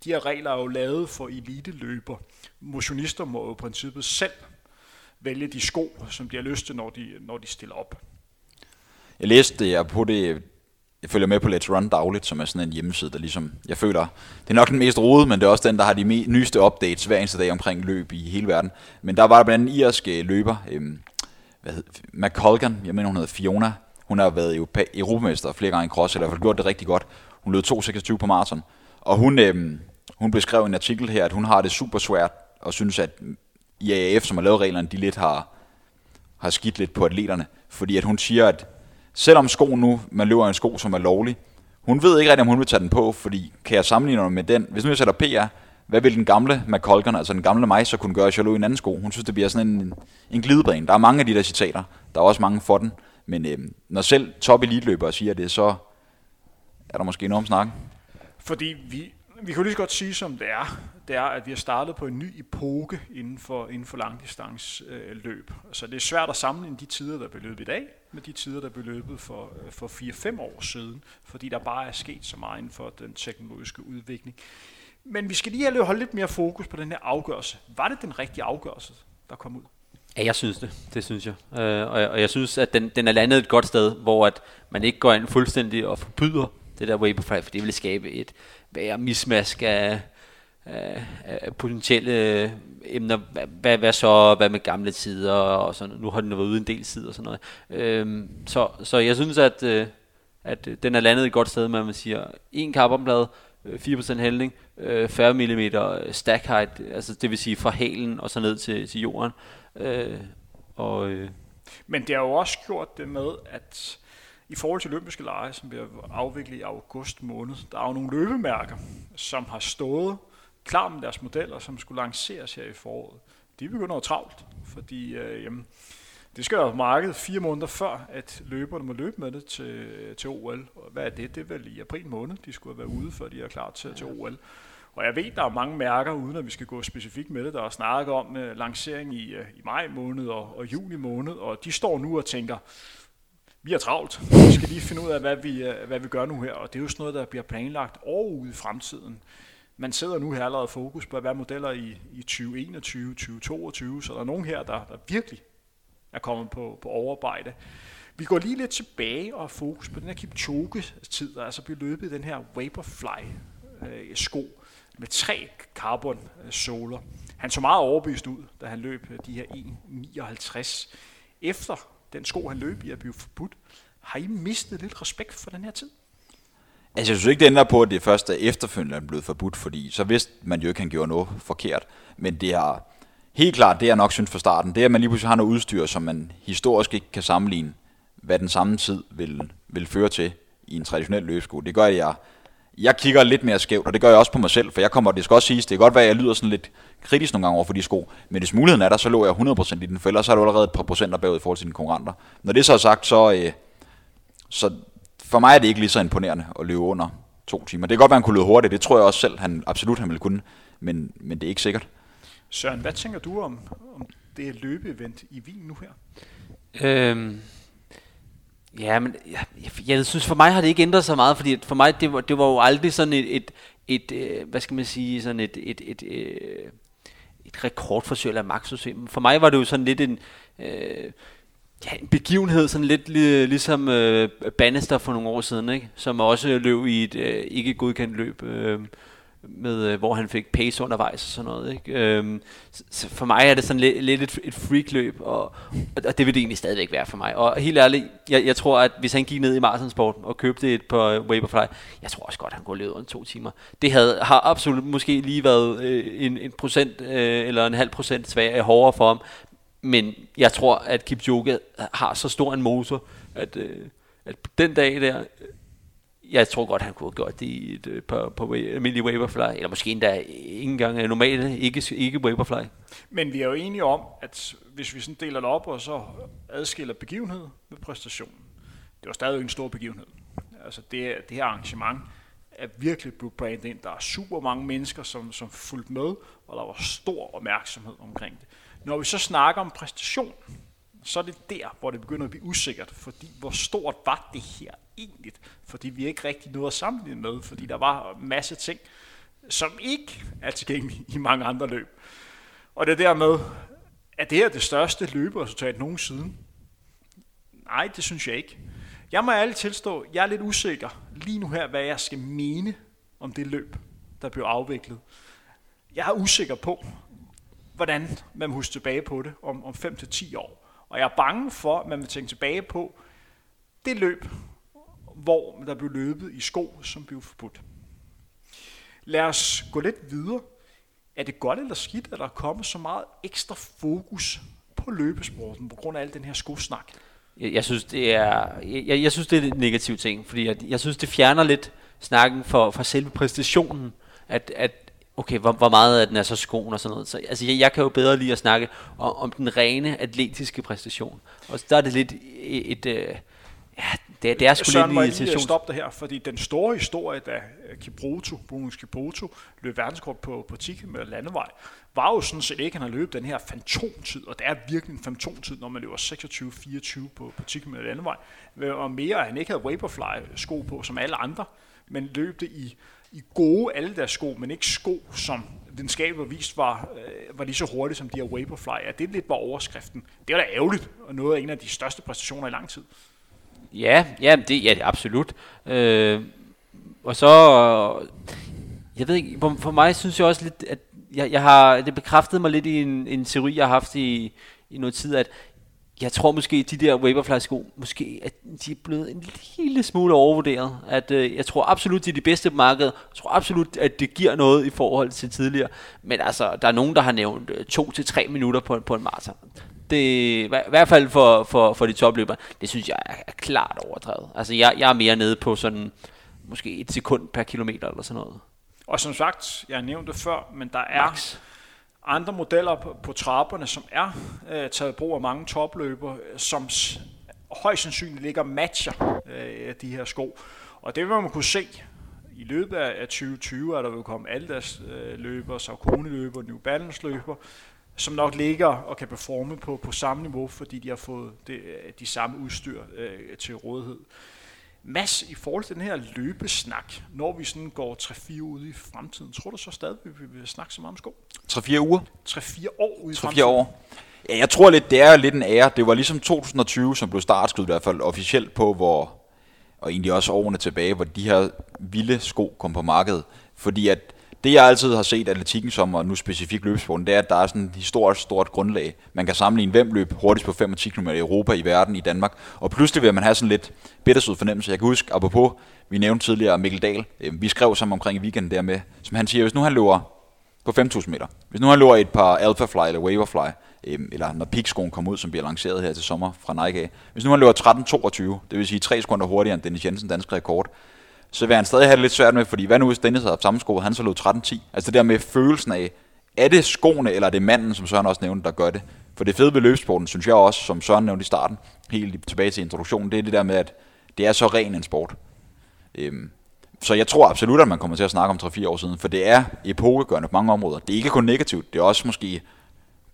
de her regler er jo lavet for eliteløber. Motionister må jo i princippet selv vælge de sko, som de har lyst til, når de, når de stiller op. Jeg læste det på det jeg følger med på Let's Run dagligt, som er sådan en hjemmeside, der ligesom, jeg føler, det er nok den mest rode, men det er også den, der har de me- nyeste updates hver eneste dag omkring løb i hele verden. Men der var der blandt andet en irsk øh, løber, øhm, hvad hed, McColgan, jeg mener hun hedder Fiona, hun har været europamester flere gange i cross, eller i hvert fald gjort det rigtig godt. Hun løb 2.26 på maraton, og hun, øhm, hun beskrev en artikel her, at hun har det super svært, og synes, at IAAF, som har lavet reglerne, de lidt har, har skidt lidt på atleterne, fordi at hun siger, at selvom skoen nu, man løber en sko, som er lovlig, hun ved ikke rigtig, om hun vil tage den på, fordi kan jeg sammenligne den med den, hvis nu jeg sætter PR, hvad vil den gamle McColgan, altså den gamle mig, så kunne gøre, hvis jeg lå i en anden sko? Hun synes, det bliver sådan en, en glidebane. Der er mange af de der citater, der er også mange for den, men øh, når selv top elite siger det, så er der måske noget om snakken. Fordi vi, vi kan jo lige så godt sige, som det er, det er, at vi har startet på en ny epoke inden for, inden for langdistansløb. øh. Så det er svært at sammenligne de tider, der blev løbet i dag, med de tider, der blev løbet for, øh, for 4-5 år siden, fordi der bare er sket så meget inden for den teknologiske udvikling. Men vi skal lige holde lidt mere fokus på den her afgørelse. Var det den rigtige afgørelse, der kom ud? Ja, jeg synes det. Det synes jeg. Øh, og, jeg og jeg synes, at den, den er landet et godt sted, hvor at man ikke går ind fuldstændig og forbyder det der Vaporfly, for det ville skabe et værre mismask af, af, af potentielle øh, emner. Hvad, hvad, hvad så? Hvad med gamle tider? Og sådan, nu har den været ude en del sider og sådan noget. Øhm, så, så jeg synes, at, øh, at øh, den er landet et godt sted, man siger, en carbonblad, 4% hældning, 40 mm stack height, altså det vil sige fra hælen og så ned til, til jorden. Øh, og, øh. Men det har jo også gjort det med, at i forhold til olympiske lege, som bliver afviklet i august måned, der er jo nogle løbemærker, som har stået klar med deres modeller, som skulle lanceres her i foråret. De begynder at travlt, fordi øh, jamen, det skal jo på markedet fire måneder før, at løberne må løbe med det til, til OL. Og hvad er det? Det er vel i april måned, de skulle være ude, før de er klar til, til OL. Og jeg ved, der er mange mærker, uden at vi skal gå specifikt med det, der er snakket om uh, lancering i, uh, i maj måned og, og juni måned, og de står nu og tænker, vi er travlt. Vi skal lige finde ud af, hvad vi, øh, hvad vi gør nu her, og det er jo sådan noget, der bliver planlagt over ude i fremtiden. Man sidder nu her allerede fokus på, hvad modeller i, i 2021, 2022, så der er nogen her, der, der virkelig er kommet på, på overarbejde. Vi går lige lidt tilbage og har fokus på den her Kipchoge-tid, der altså bliver løbet i den her Vaporfly-sko øh, med tre carbon-såler. Han så meget overbevist ud, da han løb øh, de her 1,59. Efter den sko, han løb i, er blevet forbudt. Har I mistet lidt respekt for den her tid? Altså, jeg synes ikke, det ændrer på, at det først er efterfølgende er blevet forbudt, fordi så vidste man jo ikke, at han gjorde noget forkert. Men det har helt klart, det jeg nok synes fra starten, det er, at man lige pludselig har noget udstyr, som man historisk ikke kan sammenligne, hvad den samme tid vil, vil føre til i en traditionel løbesko. Det gør, at jeg, jeg kigger lidt mere skævt, og det gør jeg også på mig selv, for jeg kommer, det skal også siges, det kan godt være, at jeg lyder sådan lidt kritisk nogle gange over for de sko, men hvis muligheden er der, så lå jeg 100% i den, for ellers så er du allerede et par procenter bagud i forhold til dine konkurrenter. Når det så er sagt, så, øh, så for mig er det ikke lige så imponerende at løbe under to timer. Det kan godt være, at han kunne løbe hurtigt, det tror jeg også selv, han absolut han ville kunne, men, men det er ikke sikkert. Søren, hvad tænker du om, om det løbeevent i Wien nu her? Øhm, ja, men jeg, jeg, jeg synes for mig har det ikke ændret så meget, fordi for mig det var, det var jo aldrig sådan et, et, et, et hvad skal man sige, sådan et, et, et, et, et rekordforsøg eller magtsystem. For mig var det jo sådan lidt en, øh, ja, en begivenhed, sådan lidt ligesom øh, Bannister for nogle år siden, ikke? som også løb i et øh, ikke godkendt løb. Øh, med, øh, hvor han fik pace undervejs og sådan noget. Ikke? Øhm, så for mig er det sådan lidt, lidt et, et freakløb, og, og det vil det egentlig stadigvæk være for mig. Og helt ærligt, jeg, jeg tror, at hvis han gik ned i maratonsporten og købte et på øh, Vaporfly, jeg tror også godt, han kunne løbe under to timer. Det havde, har absolut måske lige været øh, en, en procent øh, eller en halv procent svær, øh, hårdere for ham, men jeg tror, at Kipchoge har så stor en motor, at, øh, at den dag der, jeg tror godt, han kunne have gjort det i et, øh, par, på, på almindelig Waverfly, eller måske endda ikke engang normale, ikke, ikke Waverfly. Men vi er jo enige om, at hvis vi sådan deler det op og så adskiller begivenhed med præstationen, det var stadig en stor begivenhed. Altså det, det her arrangement er virkelig blevet brandet ind. Der er super mange mennesker, som, som fulgte med, og der var stor opmærksomhed omkring det. Når vi så snakker om præstation, så er det der, hvor det begynder at blive usikkert, fordi hvor stort var det her egentlig? Fordi vi ikke rigtig nåede at sammenligne med, fordi der var en masse ting, som ikke er tilgængelige i mange andre løb. Og det er dermed, at det her det største løberesultat nogensinde? Nej, det synes jeg ikke. Jeg må ærligt tilstå, jeg er lidt usikker lige nu her, hvad jeg skal mene om det løb, der blev afviklet. Jeg er usikker på, hvordan man husker tilbage på det om, om 5-10 år. Og jeg er bange for, at man vil tænke tilbage på det løb, hvor der blev løbet i sko, som blev forbudt. Lad os gå lidt videre. Er det godt eller skidt, at der er kommet så meget ekstra fokus på løbesporten på grund af al den her skosnak? Jeg, jeg synes, det er, jeg, jeg synes, det er en negativ ting, fordi jeg, jeg synes, det fjerner lidt snakken for, for selve præstationen, at, at okay, hvor, hvor meget af den er så skoen og sådan noget. Så, altså, jeg, jeg kan jo bedre lide at snakke om, om den rene atletiske præstation. Og der er det lidt et, et, et Ja, det, det er sgu Søren, lidt en jeg lige irritation. stoppe det her, fordi den store historie, da øh, Kipruto, Bruno Kipruto, løb verdenskort på, på 10 km landevej, var jo sådan set ikke, at han har løbet den her fantomtid, og det er virkelig en fantomtid, når man løber 26-24 på, på 10 km landevej, og mere, at han ikke havde Vaporfly-sko på, som alle andre, men løb det i, i gode alle deres sko, men ikke sko, som videnskabeligt var vist var, øh, var lige så hurtigt som de her Vaporfly. Ja, det lidt var overskriften. Det er da ærgerligt, og noget af en af de største præstationer i lang tid. Ja, ja, det, ja, absolut. Øh, og så, jeg ved ikke, for, for mig synes jeg også lidt, at jeg, jeg har, det bekræftede mig lidt i en, en teori, jeg har haft i, i noget tid, at jeg tror måske, de der Vaporfly-sko, måske at de er blevet en lille smule overvurderet. At, øh, jeg tror absolut, de er de bedste på markedet. Jeg tror absolut, at det giver noget i forhold til tidligere. Men altså, der er nogen, der har nævnt øh, to til tre minutter på, på en maraton. Det, i hver- i hvert fald for, for, for de topløbere, det synes jeg er, klart overdrevet. Altså, jeg, jeg er mere nede på sådan, måske et sekund per kilometer eller sådan noget. Og som sagt, jeg nævnte det før, men der er Max. andre modeller på, på trapperne, som er øh, taget brug af mange topløber, øh, som højst sandsynligt ligger matcher øh, de her sko. Og det vil man kunne se i løbet af af 2020, at der vil komme Adidas øh, løber, Saucony løber, New Balance løber, som nok ligger og kan performe på, på samme niveau, fordi de har fået det, øh, de samme udstyr øh, til rådighed. Mads, i forhold til den her løbesnak, når vi sådan går 3-4 ude i fremtiden, tror du så stadig, vi vil snakke så meget om sko? 3-4 uger. 3-4 år ude i 3-4 fremtiden? år. Ja, jeg tror lidt, det er lidt en ære. Det var ligesom 2020, som blev startskud i hvert fald officielt på, hvor, og egentlig også årene tilbage, hvor de her vilde sko kom på markedet. Fordi at det, jeg altid har set atletikken som, og nu specifikt løbesporten, det er, at der er sådan et historisk stort grundlag. Man kan sammenligne, hvem løb hurtigst på 5 og 10 km i Europa, i verden, i Danmark. Og pludselig vil man have sådan lidt bittersød fornemmelse. Jeg kan huske, apropos, vi nævnte tidligere Mikkel Dahl. Øh, vi skrev sammen omkring i weekenden der med, som han siger, hvis nu han løber på 5.000 meter. Hvis nu han løber et par Alphafly eller Waverfly, øh, eller når Peak-skoen kommer ud, som bliver lanceret her til sommer fra Nike af. Hvis nu han løber 13.22, det vil sige 3 sekunder hurtigere end Dennis Jensen dansk rekord, så vil han stadig have det lidt svært med, fordi hvad nu hvis Dennis havde haft samme sko, og han så lød 13-10? Altså det der med følelsen af, er det skoene, eller er det manden, som Søren også nævnte, der gør det? For det fede ved løbesporten, synes jeg også, som Søren nævnte i starten, helt tilbage til introduktionen, det er det der med, at det er så ren en sport. Øhm, så jeg tror absolut, at man kommer til at snakke om 3-4 år siden, for det er epokegørende på mange områder. Det er ikke kun negativt, det er også måske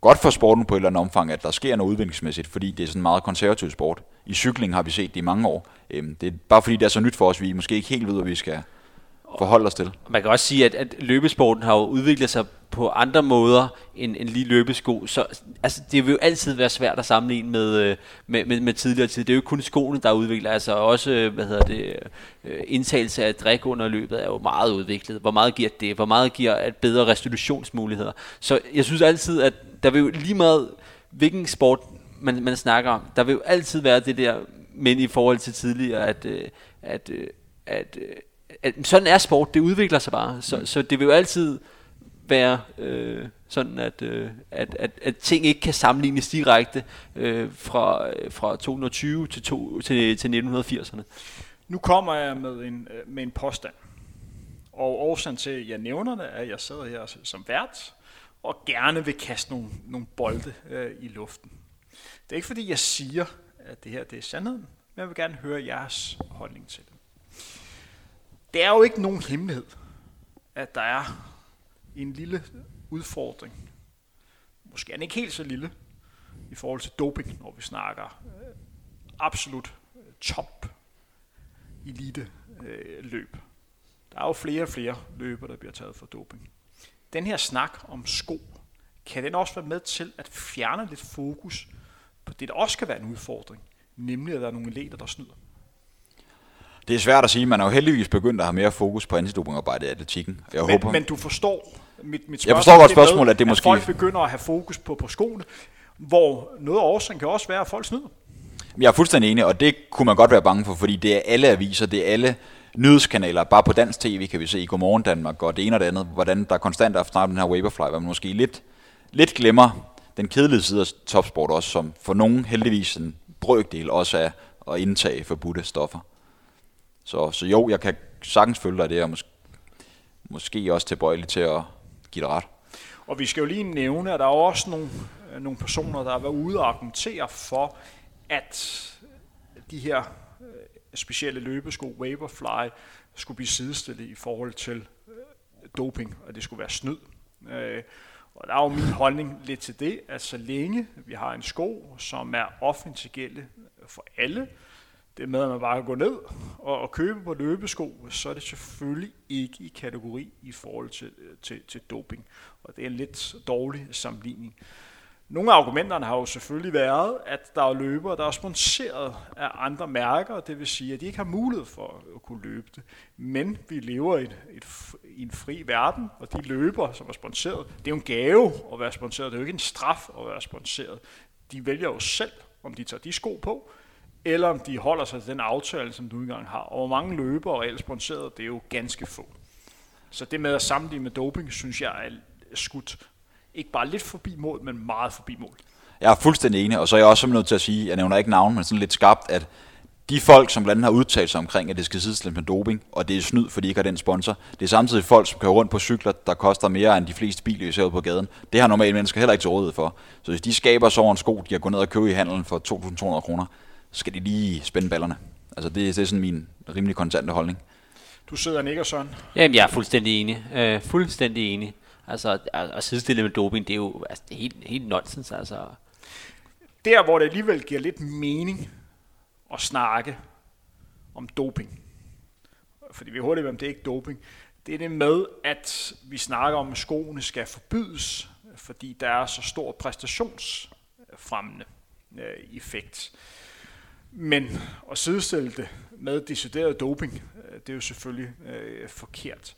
godt for sporten på et eller andet omfang, at der sker noget udviklingsmæssigt, fordi det er sådan en meget konservativ sport. I cykling har vi set det i mange år. Øhm, det er bare fordi, det er så nyt for os, vi måske ikke helt ved, hvad vi skal forholde os til. Man kan også sige, at, at løbesporten har jo udviklet sig på andre måder end, end lige løbesko. Så altså, det vil jo altid være svært at sammenligne med, øh, med, med, med tidligere tid. Det er jo ikke kun skoene, der udvikler. Altså også, øh, hvad hedder det, øh, indtagelse af drik under løbet er jo meget udviklet. Hvor meget giver det? Hvor meget giver at bedre restitutionsmuligheder? Så jeg synes altid, at der vil jo lige meget, hvilken sport man, man snakker om, der vil jo altid være det der, men i forhold til tidligere, at, at, at, at, at sådan er sport, det udvikler sig bare. Så, mm. så det vil jo altid være øh, sådan, at, øh, at, at, at ting ikke kan sammenlignes direkte øh, fra, øh, fra 220 til, to, til, til 1980'erne. Nu kommer jeg med en, øh, med en påstand. Og årsagen til, at jeg nævner det, er, at jeg sidder her som vært, og gerne vil kaste nogle, nogle bolde øh, i luften. Det er ikke fordi, jeg siger, at det her det er sandheden, men jeg vil gerne høre jeres holdning til det. Det er jo ikke nogen hemmelighed, at der er en lille udfordring. Måske er den ikke helt så lille i forhold til doping, når vi snakker øh, absolut øh, top elite øh, løb. Der er jo flere og flere løber, der bliver taget for doping. Den her snak om sko, kan den også være med til at fjerne lidt fokus på det, der også kan være en udfordring, nemlig at der er nogle elever, der snyder. Det er svært at sige. Man er jo heldigvis begyndt at have mere fokus på antidopingarbejdet i atletikken. Jeg Men, håber, men du forstår mit, mit Jeg forstår godt spørgsmålet, at det måske- folk begynder at have fokus på, på skoene, hvor noget af årsagen kan også være, at folk snyder. Jeg er fuldstændig enig, og det kunne man godt være bange for, fordi det er alle aviser, det er alle nyhedskanaler. Bare på dansk tv kan vi se i Godmorgen Danmark og det ene og det andet, hvordan der konstant er snart den her Vaporfly, hvor man måske lidt, lidt glemmer den kedelige side af topsport også, som for nogen heldigvis en brøkdel også er at indtage forbudte stoffer. Så, så jo, jeg kan sagtens følge dig det, og måske, måske også tilbøjelig til at give dig ret. Og vi skal jo lige nævne, at der er også nogle, øh, nogle personer, der har været ude og argumentere for, at øh, de her øh, specielle løbesko, Vaporfly, skulle blive sidestillet i forhold til doping, og det skulle være snyd. Øh, og der er jo min holdning lidt til det, at så længe vi har en sko, som er offentlig for alle, det med, at man bare kan gå ned og, og købe på løbesko, så er det selvfølgelig ikke i kategori i forhold til, til, til doping. Og det er en lidt dårlig sammenligning. Nogle af argumenterne har jo selvfølgelig været, at der er løbere, der er sponsoreret af andre mærker, det vil sige, at de ikke har mulighed for at kunne løbe det. Men vi lever i, et, et, i en fri verden, og de løbere, som er sponsoreret, det er jo en gave at være sponsoreret, det er jo ikke en straf at være sponsoreret. De vælger jo selv, om de tager de sko på, eller om de holder sig til den aftale, som du engang har. Og hvor mange løbere og ellers sponsoreret, det er jo ganske få. Så det med at sammenligne med doping, synes jeg er skudt ikke bare lidt forbi mål, men meget forbi mål. Jeg er fuldstændig enig, og så er jeg også nødt til at sige, jeg nævner ikke navn, men sådan lidt skarpt, at de folk, som blandt andet har udtalt sig omkring, at det skal sidestilles med doping, og det er snyd, fordi de ikke har den sponsor, det er samtidig folk, som kører rundt på cykler, der koster mere end de fleste biler, vi ser på gaden. Det har normale mennesker heller ikke til rådighed for. Så hvis de skaber så over en sko, de har gået ned og købe i handelen for 2.200 kroner, skal de lige spænde ballerne. Altså det, det er sådan min rimelig kontante holdning. Du sidder og nikker, Søren. Jamen, jeg er fuldstændig enig. Øh, fuldstændig enig. Altså, at, at sidestille med doping, det er jo altså, det er helt, helt nonsens. Altså. Der, hvor det alligevel giver lidt mening at snakke om doping, fordi vi hurtigt ved, om det er ikke doping, det er det med, at vi snakker om, at skoene skal forbydes, fordi der er så stor præstationsfremmende øh, effekt. Men at sidestille det med decideret doping, øh, det er jo selvfølgelig øh, forkert.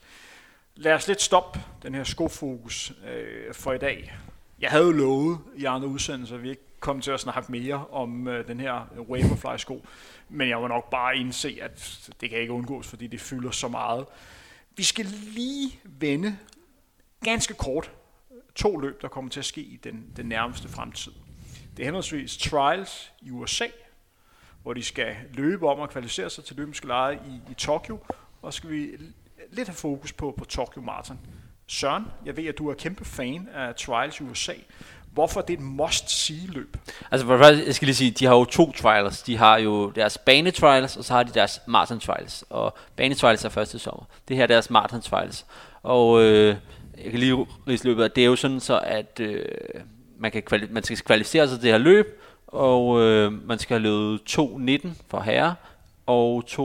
Lad os lidt stoppe den her skofokus øh, for i dag. Jeg havde jo lovet i andre udsendelser, at vi ikke kom til at snakke mere om øh, den her Vaporfly-sko, men jeg må nok bare indse, at det kan ikke undgås, fordi det fylder så meget. Vi skal lige vende ganske kort to løb, der kommer til at ske i den, den nærmeste fremtid. Det er henholdsvis Trials i USA, hvor de skal løbe om og kvalificere sig til olympiske lege i, i Tokyo, og skal vi lidt have fokus på, på Tokyo Marathon. Søren, jeg ved, at du er kæmpe fan af Trials i USA. Hvorfor det er det et must-see-løb? Altså for det jeg skal lige sige, de har jo to trials. De har jo deres bane-trials, og så har de deres marathon-trials. Og bane-trials er første sommer. Det her er deres marathon-trials. Og øh, jeg kan lige rise løbet, det er jo sådan så, at øh, man, kan kvali- man skal kvalificere sig til det her løb, og øh, man skal have løbet 2.19 for herrer, og 2.45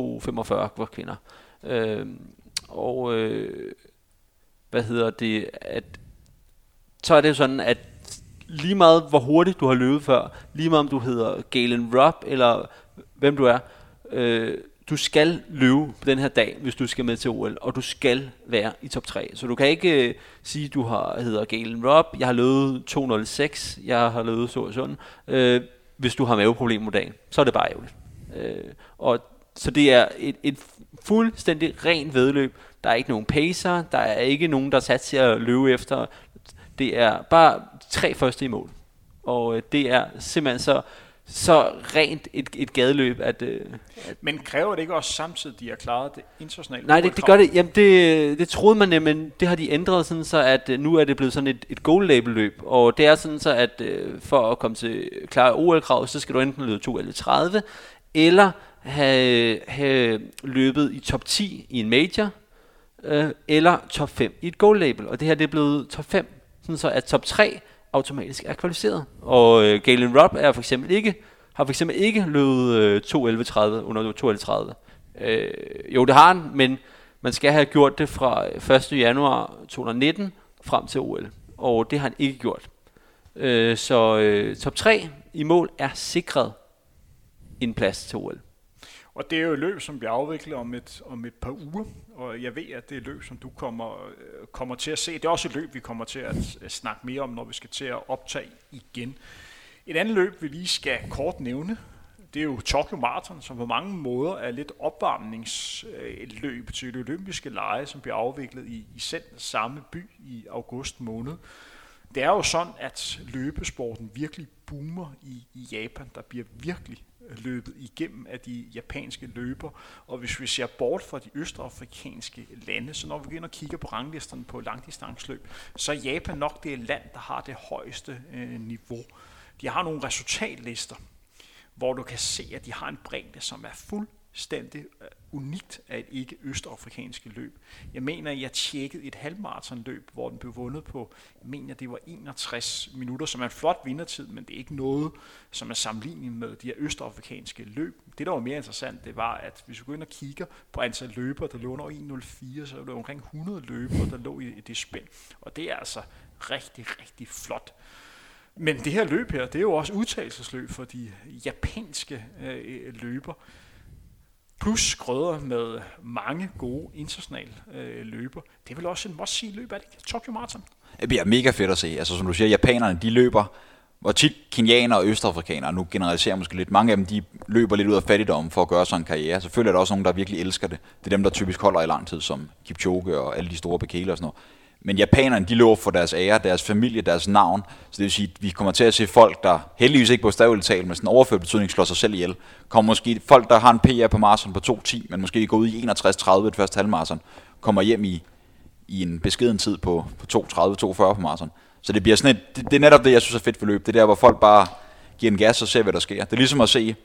for kvinder. Øh, og øh, hvad hedder det, at så er det sådan, at lige meget hvor hurtigt du har løbet før, lige meget om du hedder Galen Rupp, eller hvem du er, øh, du skal løbe på den her dag, hvis du skal med til OL, og du skal være i top 3. Så du kan ikke øh, sige, at du har, hedder Galen Rob, jeg har løbet 206, jeg har løbet så og sådan. Øh, hvis du har maveproblemer på dagen, så er det bare ærgerligt. Øh, og så det er et, et fuldstændig rent vedløb. Der er ikke nogen pacer, der er ikke nogen, der er sat til at løbe efter. Det er bare tre første i mål. Og øh, det er simpelthen så, så rent et, et gadeløb, at... Øh, at Men kræver det ikke også samtidig, at de har klaret det internationale? Nej, det, det gør det. Jamen, det, det troede man, men det har de ændret sådan så, at øh, nu er det blevet sådan et, et goal label løb. Og det er sådan så, at øh, for at komme til klare OL-krav, så skal du enten løbe 2.30, eller have, have løbet i top 10 i en major, øh, eller top 5 i et goal label. Og det her det er blevet top 5, sådan så at top 3 automatisk er kvalificeret. Og øh, Galen Rupp er for eksempel ikke, har for eksempel ikke løbet øh, 2.11.30 under 2.11.30. Øh, jo, det har han, men man skal have gjort det fra 1. januar 2019 frem til OL. Og det har han ikke gjort. Øh, så øh, top 3 i mål er sikret en plads til OL. Og det er jo et løb, som bliver afviklet om et, om et par uger, og jeg ved, at det er løb, som du kommer, øh, kommer til at se. Det er også et løb, vi kommer til at, at snakke mere om, når vi skal til at optage igen. Et andet løb, vi lige skal kort nævne, det er jo Tokyo Marathon, som på mange måder er lidt opvarmningsløb til det olympiske lege, som bliver afviklet i, i selv samme by i august måned. Det er jo sådan, at løbesporten virkelig boomer i, i Japan. Der bliver virkelig løbet igennem af de japanske løber. Og hvis vi ser bort fra de østafrikanske lande, så når vi begynder at kigge på ranglisterne på langdistansløb, så er Japan nok det land, der har det højeste øh, niveau. De har nogle resultatlister, hvor du kan se, at de har en bredde, som er fuld fuldstændig øh, unikt af et ikke østafrikanske løb. Jeg mener, jeg tjekkede et halvmarathonløb, hvor den blev vundet på, jeg mener, det var 61 minutter, som er en flot vindertid, men det er ikke noget, som er sammenlignet med de her østafrikanske løb. Det, der var mere interessant, det var, at hvis vi går ind og kigger på antal løber, der lå under 1.04, så er det omkring 100 løber, der lå i det spænd. Og det er altså rigtig, rigtig flot. Men det her løb her, det er jo også udtagelsesløb for de japanske øh, øh løber. Plus grøder med mange gode internationale øh, løber. Det er vel også en must-see løb, er det ikke? Tokyo Marathon. Det bliver mega fedt at se. Altså som du siger, japanerne de løber, hvor tit kenianere og østafrikanere, nu generaliserer jeg måske lidt, mange af dem de løber lidt ud af fattigdom for at gøre sådan en karriere. Selvfølgelig er der også nogen, der virkelig elsker det. Det er dem, der typisk holder i lang tid, som Kipchoge og alle de store bekæler og sådan noget. Men japanerne, de løber for deres ære, deres familie, deres navn. Så det vil sige, at vi kommer til at se folk, der heldigvis ikke på staveligt tal, men sådan overført betydning slår sig selv ihjel. Kommer måske folk, der har en PR på maraton på 2.10, men måske går ud i 61.30 det første halvmarathon, kommer hjem i, i en beskeden tid på, på 2.30-2.40 på maraton. Så det bliver sådan et, det, det, er netop det, jeg synes er fedt forløb. Det er der, hvor folk bare giver en gas og ser, hvad der sker. Det er ligesom at se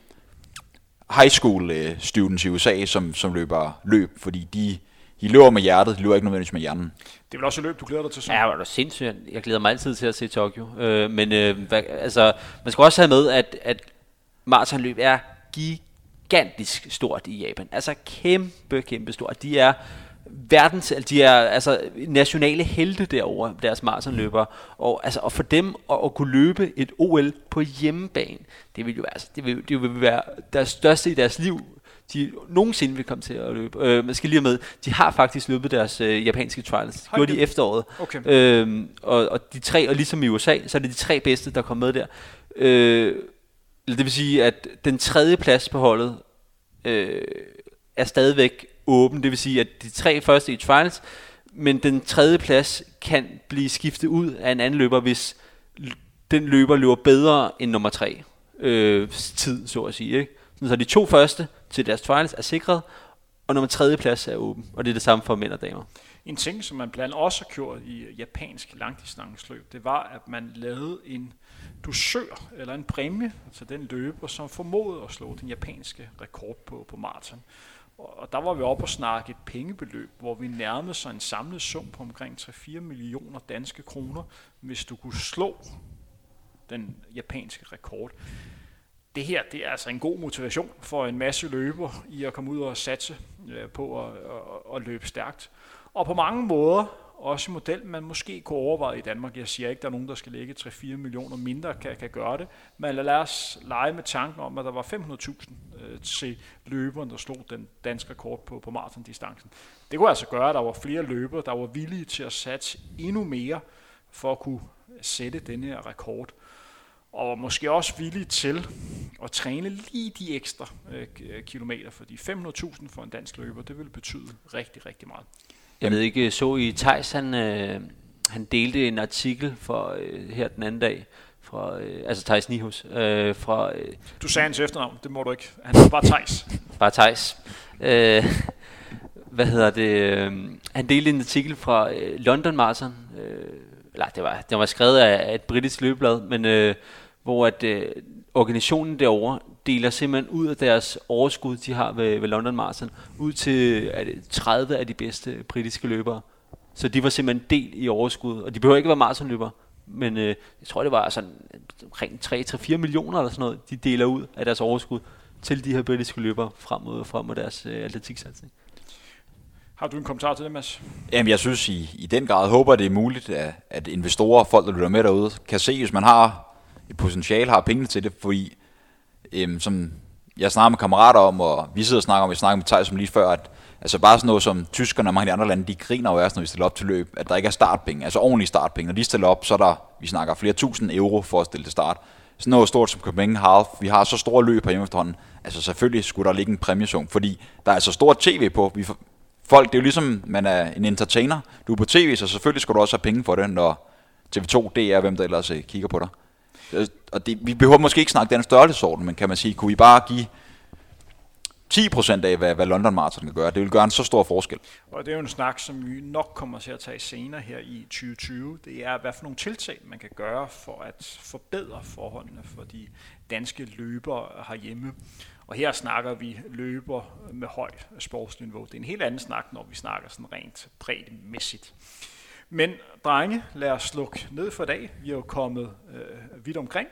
high school øh, students i USA, som, som løber løb, fordi de, de løber med hjertet, de løber ikke nødvendigvis med hjernen. Det er vel også et løb, du glæder dig til? Så. Ja, det er sindssygt. Jeg glæder mig altid til at se Tokyo. Øh, men øh, hvad, altså, man skal også have med, at, at maratonløb er gigantisk stort i Japan. Altså kæmpe, kæmpe stort. De er verdens, de er altså nationale helte derovre, deres maratonløbere. Og, altså, og for dem at, at, kunne løbe et OL på hjemmebane, det vil jo altså, det vil, det vil være deres største i deres liv de nogensinde vil komme til at løbe. Øh, man skal lige med, de har faktisk løbet deres øh, japanske trials. Det gjorde de i efteråret. Okay. Øh, og, og de tre, og ligesom i USA, så er det de tre bedste, der kom med der. Øh, det vil sige, at den tredje plads på holdet øh, er stadigvæk åben. Det vil sige, at de tre første i trials, men den tredje plads kan blive skiftet ud af en anden løber, hvis den løber løber bedre end nummer tre øh, tid, så at sige. Ikke? Så de to første til deres trials er sikret, og nummer tredje plads er åben, og det er det samme for mænd og damer. En ting, som man blandt andet også har gjort i japansk langdistanceløb, det var, at man lavede en dusør, eller en præmie til den løber, som formåede at slå den japanske rekord på, på maraton. Og der var vi oppe og snakke et pengebeløb, hvor vi nærmede sig en samlet sum på omkring 3-4 millioner danske kroner, hvis du kunne slå den japanske rekord det her det er altså en god motivation for en masse løber i at komme ud og satse øh, på at, at, at løbe stærkt. Og på mange måder også en model, man måske kunne overveje i Danmark. Jeg siger ikke, der er nogen, der skal lægge 3-4 millioner mindre, kan, kan gøre det. Men lad os lege med tanken om, at der var 500.000 øh, til løberen, der slog den danske rekord på, på maratondistancen. Det kunne altså gøre, at der var flere løbere, der var villige til at satse endnu mere for at kunne sætte den her rekord og måske også villig til at træne lige de ekstra øh, kilometer, fordi 500.000 for en dansk løber, det vil betyde rigtig, rigtig meget. Jeg ved ikke, så I Thijs, han, øh, han delte en artikel for øh, her den anden dag, fra, øh, altså Thijs Nihus, øh, fra... Øh, du sagde hans efternavn, det må du ikke. Han er bare Thijs. bare Thijs. Øh, hvad hedder det? Øh, han delte en artikel fra øh, London Marathon, øh, eller det var, det var skrevet af, af et britisk løbeblad, men øh, hvor at øh, organisationen derovre deler simpelthen ud af deres overskud, de har ved, ved London Marathon, ud til er det 30 af de bedste britiske løbere. Så de var simpelthen del i overskud, og de behøver ikke være maratonløbere, men øh, jeg tror, det var sådan omkring 3-4 millioner eller sådan noget, de deler ud af deres overskud til de her britiske løbere frem mod, frem mod deres øh, atletiksatsning. Har du en kommentar til det, Mads? Jamen, jeg synes i, i den grad håber, det er muligt, at, at investorer og folk, der lytter med derude, kan se, hvis man har potentiale, har penge til det, fordi øhm, som jeg snakker med kammerater om, og vi sidder og snakker om, vi snakker med Thijs lige før, at altså bare sådan noget som tyskerne og mange af de andre lande, de griner jo også, når vi stiller op til løb, at der ikke er startpenge, altså ordentlige startpenge. Når de stiller op, så er der, vi snakker flere tusind euro for at stille til start. Sådan noget stort som Copenhagen Half, vi har så store løb på efterhånden, altså selvfølgelig skulle der ligge en præmiesum, fordi der er så stort tv på. Vi, folk, det er jo ligesom, man er en entertainer. Du er på tv, så selvfølgelig skal du også have penge for det, når TV2, DR, hvem der ellers øh, kigger på dig. Øh, og det, vi behøver måske ikke snakke den størrelsesorden, men kan man sige, kunne vi bare give 10% af, hvad, hvad London Marathon kan gøre. Det vil gøre en så stor forskel. Og det er jo en snak, som vi nok kommer til at tage senere her i 2020. Det er, hvad for nogle tiltag, man kan gøre for at forbedre forholdene for de danske løbere herhjemme. Og her snakker vi løber med højt sportsniveau. Det er en helt anden snak, når vi snakker sådan rent bredemæssigt. Men drenge, lad os slukke ned for i dag. Vi er jo kommet øh, vidt omkring.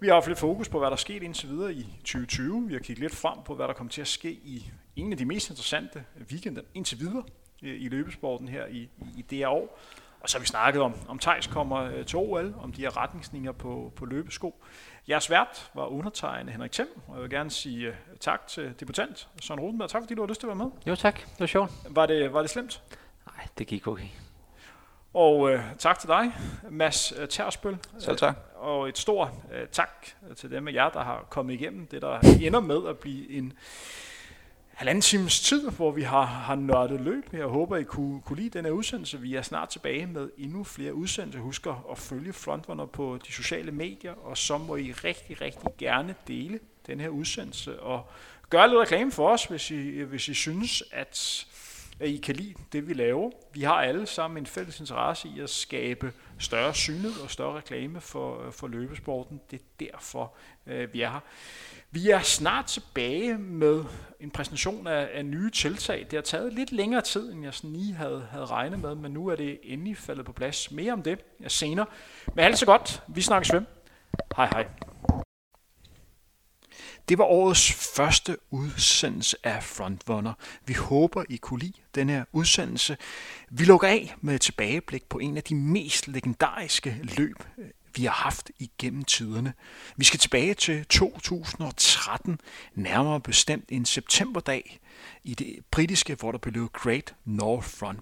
Vi har haft lidt fokus på, hvad der er sket indtil videre i 2020. Vi har kigget lidt frem på, hvad der kommer til at ske i en af de mest interessante weekender indtil videre i løbesporten her i, i det her år. Og så har vi snakket om, om Thijs kommer øh, til OL, om de her retningslinjer på, på løbesko. Jeres vært var undertegnet Henrik Thiem, og jeg vil gerne sige uh, tak til debutant Søren Rosenberg. Tak fordi du har lyst til at være med. Jo tak, det var sjovt. Var det, var det slemt? Nej, det gik okay. Og uh, tak til dig, Mads Tersbøl. Selv tak. Uh, og et stort uh, tak til dem af jer, der har kommet igennem det, der ender med at blive en halvanden times tid, hvor vi har, har nørdet løb. Jeg håber, I kunne, kunne lide denne udsendelse. Vi er snart tilbage med endnu flere udsendelser. Husk at følge Frontrunner på de sociale medier, og så må I rigtig, rigtig gerne dele den her udsendelse, og gøre lidt reklame for os, hvis I, hvis I synes, at, at I kan lide det, vi laver. Vi har alle sammen en fælles interesse i at skabe større synlighed og større reklame for, øh, for løbesporten. Det er derfor, øh, vi er her. Vi er snart tilbage med en præsentation af, af nye tiltag. Det har taget lidt længere tid, end jeg sådan lige havde, havde regnet med, men nu er det endelig faldet på plads. Mere om det senere. Men alt så godt. Vi snakkes ved. Hej hej. Det var årets første udsendelse af Frontrunner. Vi håber, I kunne lide den her udsendelse. Vi lukker af med et tilbageblik på en af de mest legendariske løb øh, vi har haft igennem tiderne. Vi skal tilbage til 2013, nærmere bestemt en septemberdag i det britiske, hvor der blev Great North Run.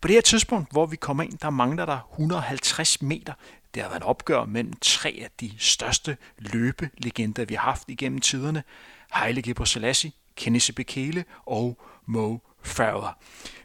På det her tidspunkt, hvor vi kommer ind, der mangler der 150 meter. Det har været en opgør mellem tre af de største løbelegender, vi har haft igennem tiderne. Haile Gebrselassie, Kenneth Bekele og Mo Farah.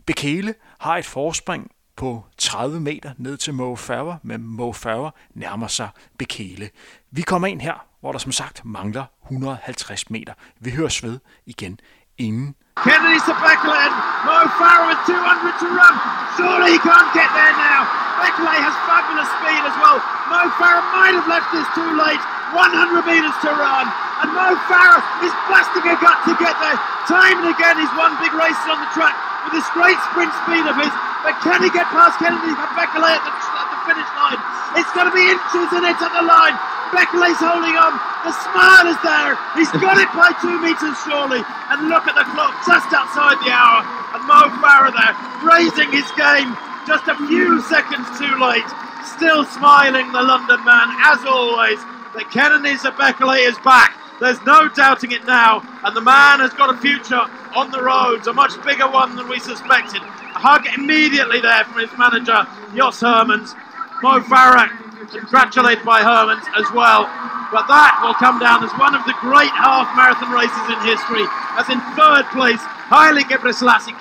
Bekele har et forspring på 30 meter ned til Mo Farah, men Mo Farah nærmer sig Bekele. Vi kommer ind her, hvor der som sagt mangler 150 meter. Vi høres ved igen inden Kennedy to Beckley Mo Farah with 200 to run. Surely he can't get there now. Beckley has fabulous speed as well. Mo Farah might have left this too late. 100 meters to run. And Mo Farah is blasting a gut to get there. Time and again he's won big races on the track with this great sprint speed of his. But can he get past Kennedy Beckley at the, at the finish line? It's going to be inches in it at the line. Beckley's holding on. The smile is there. He's got it by two metres surely. And look at the clock just outside the hour. And Mo Farah there raising his game just a few seconds too late. Still smiling, the London man, as always. The Kennedy's of Beckley is back. There's no doubting it now. And the man has got a future on the roads, a much bigger one than we suspected. A hug immediately there from his manager, Jos Hermans. Mo Farah, congratulated by Hermans as well. But that will come down as one of the great half marathon races in history, as in third place, Haile Gebrselassie.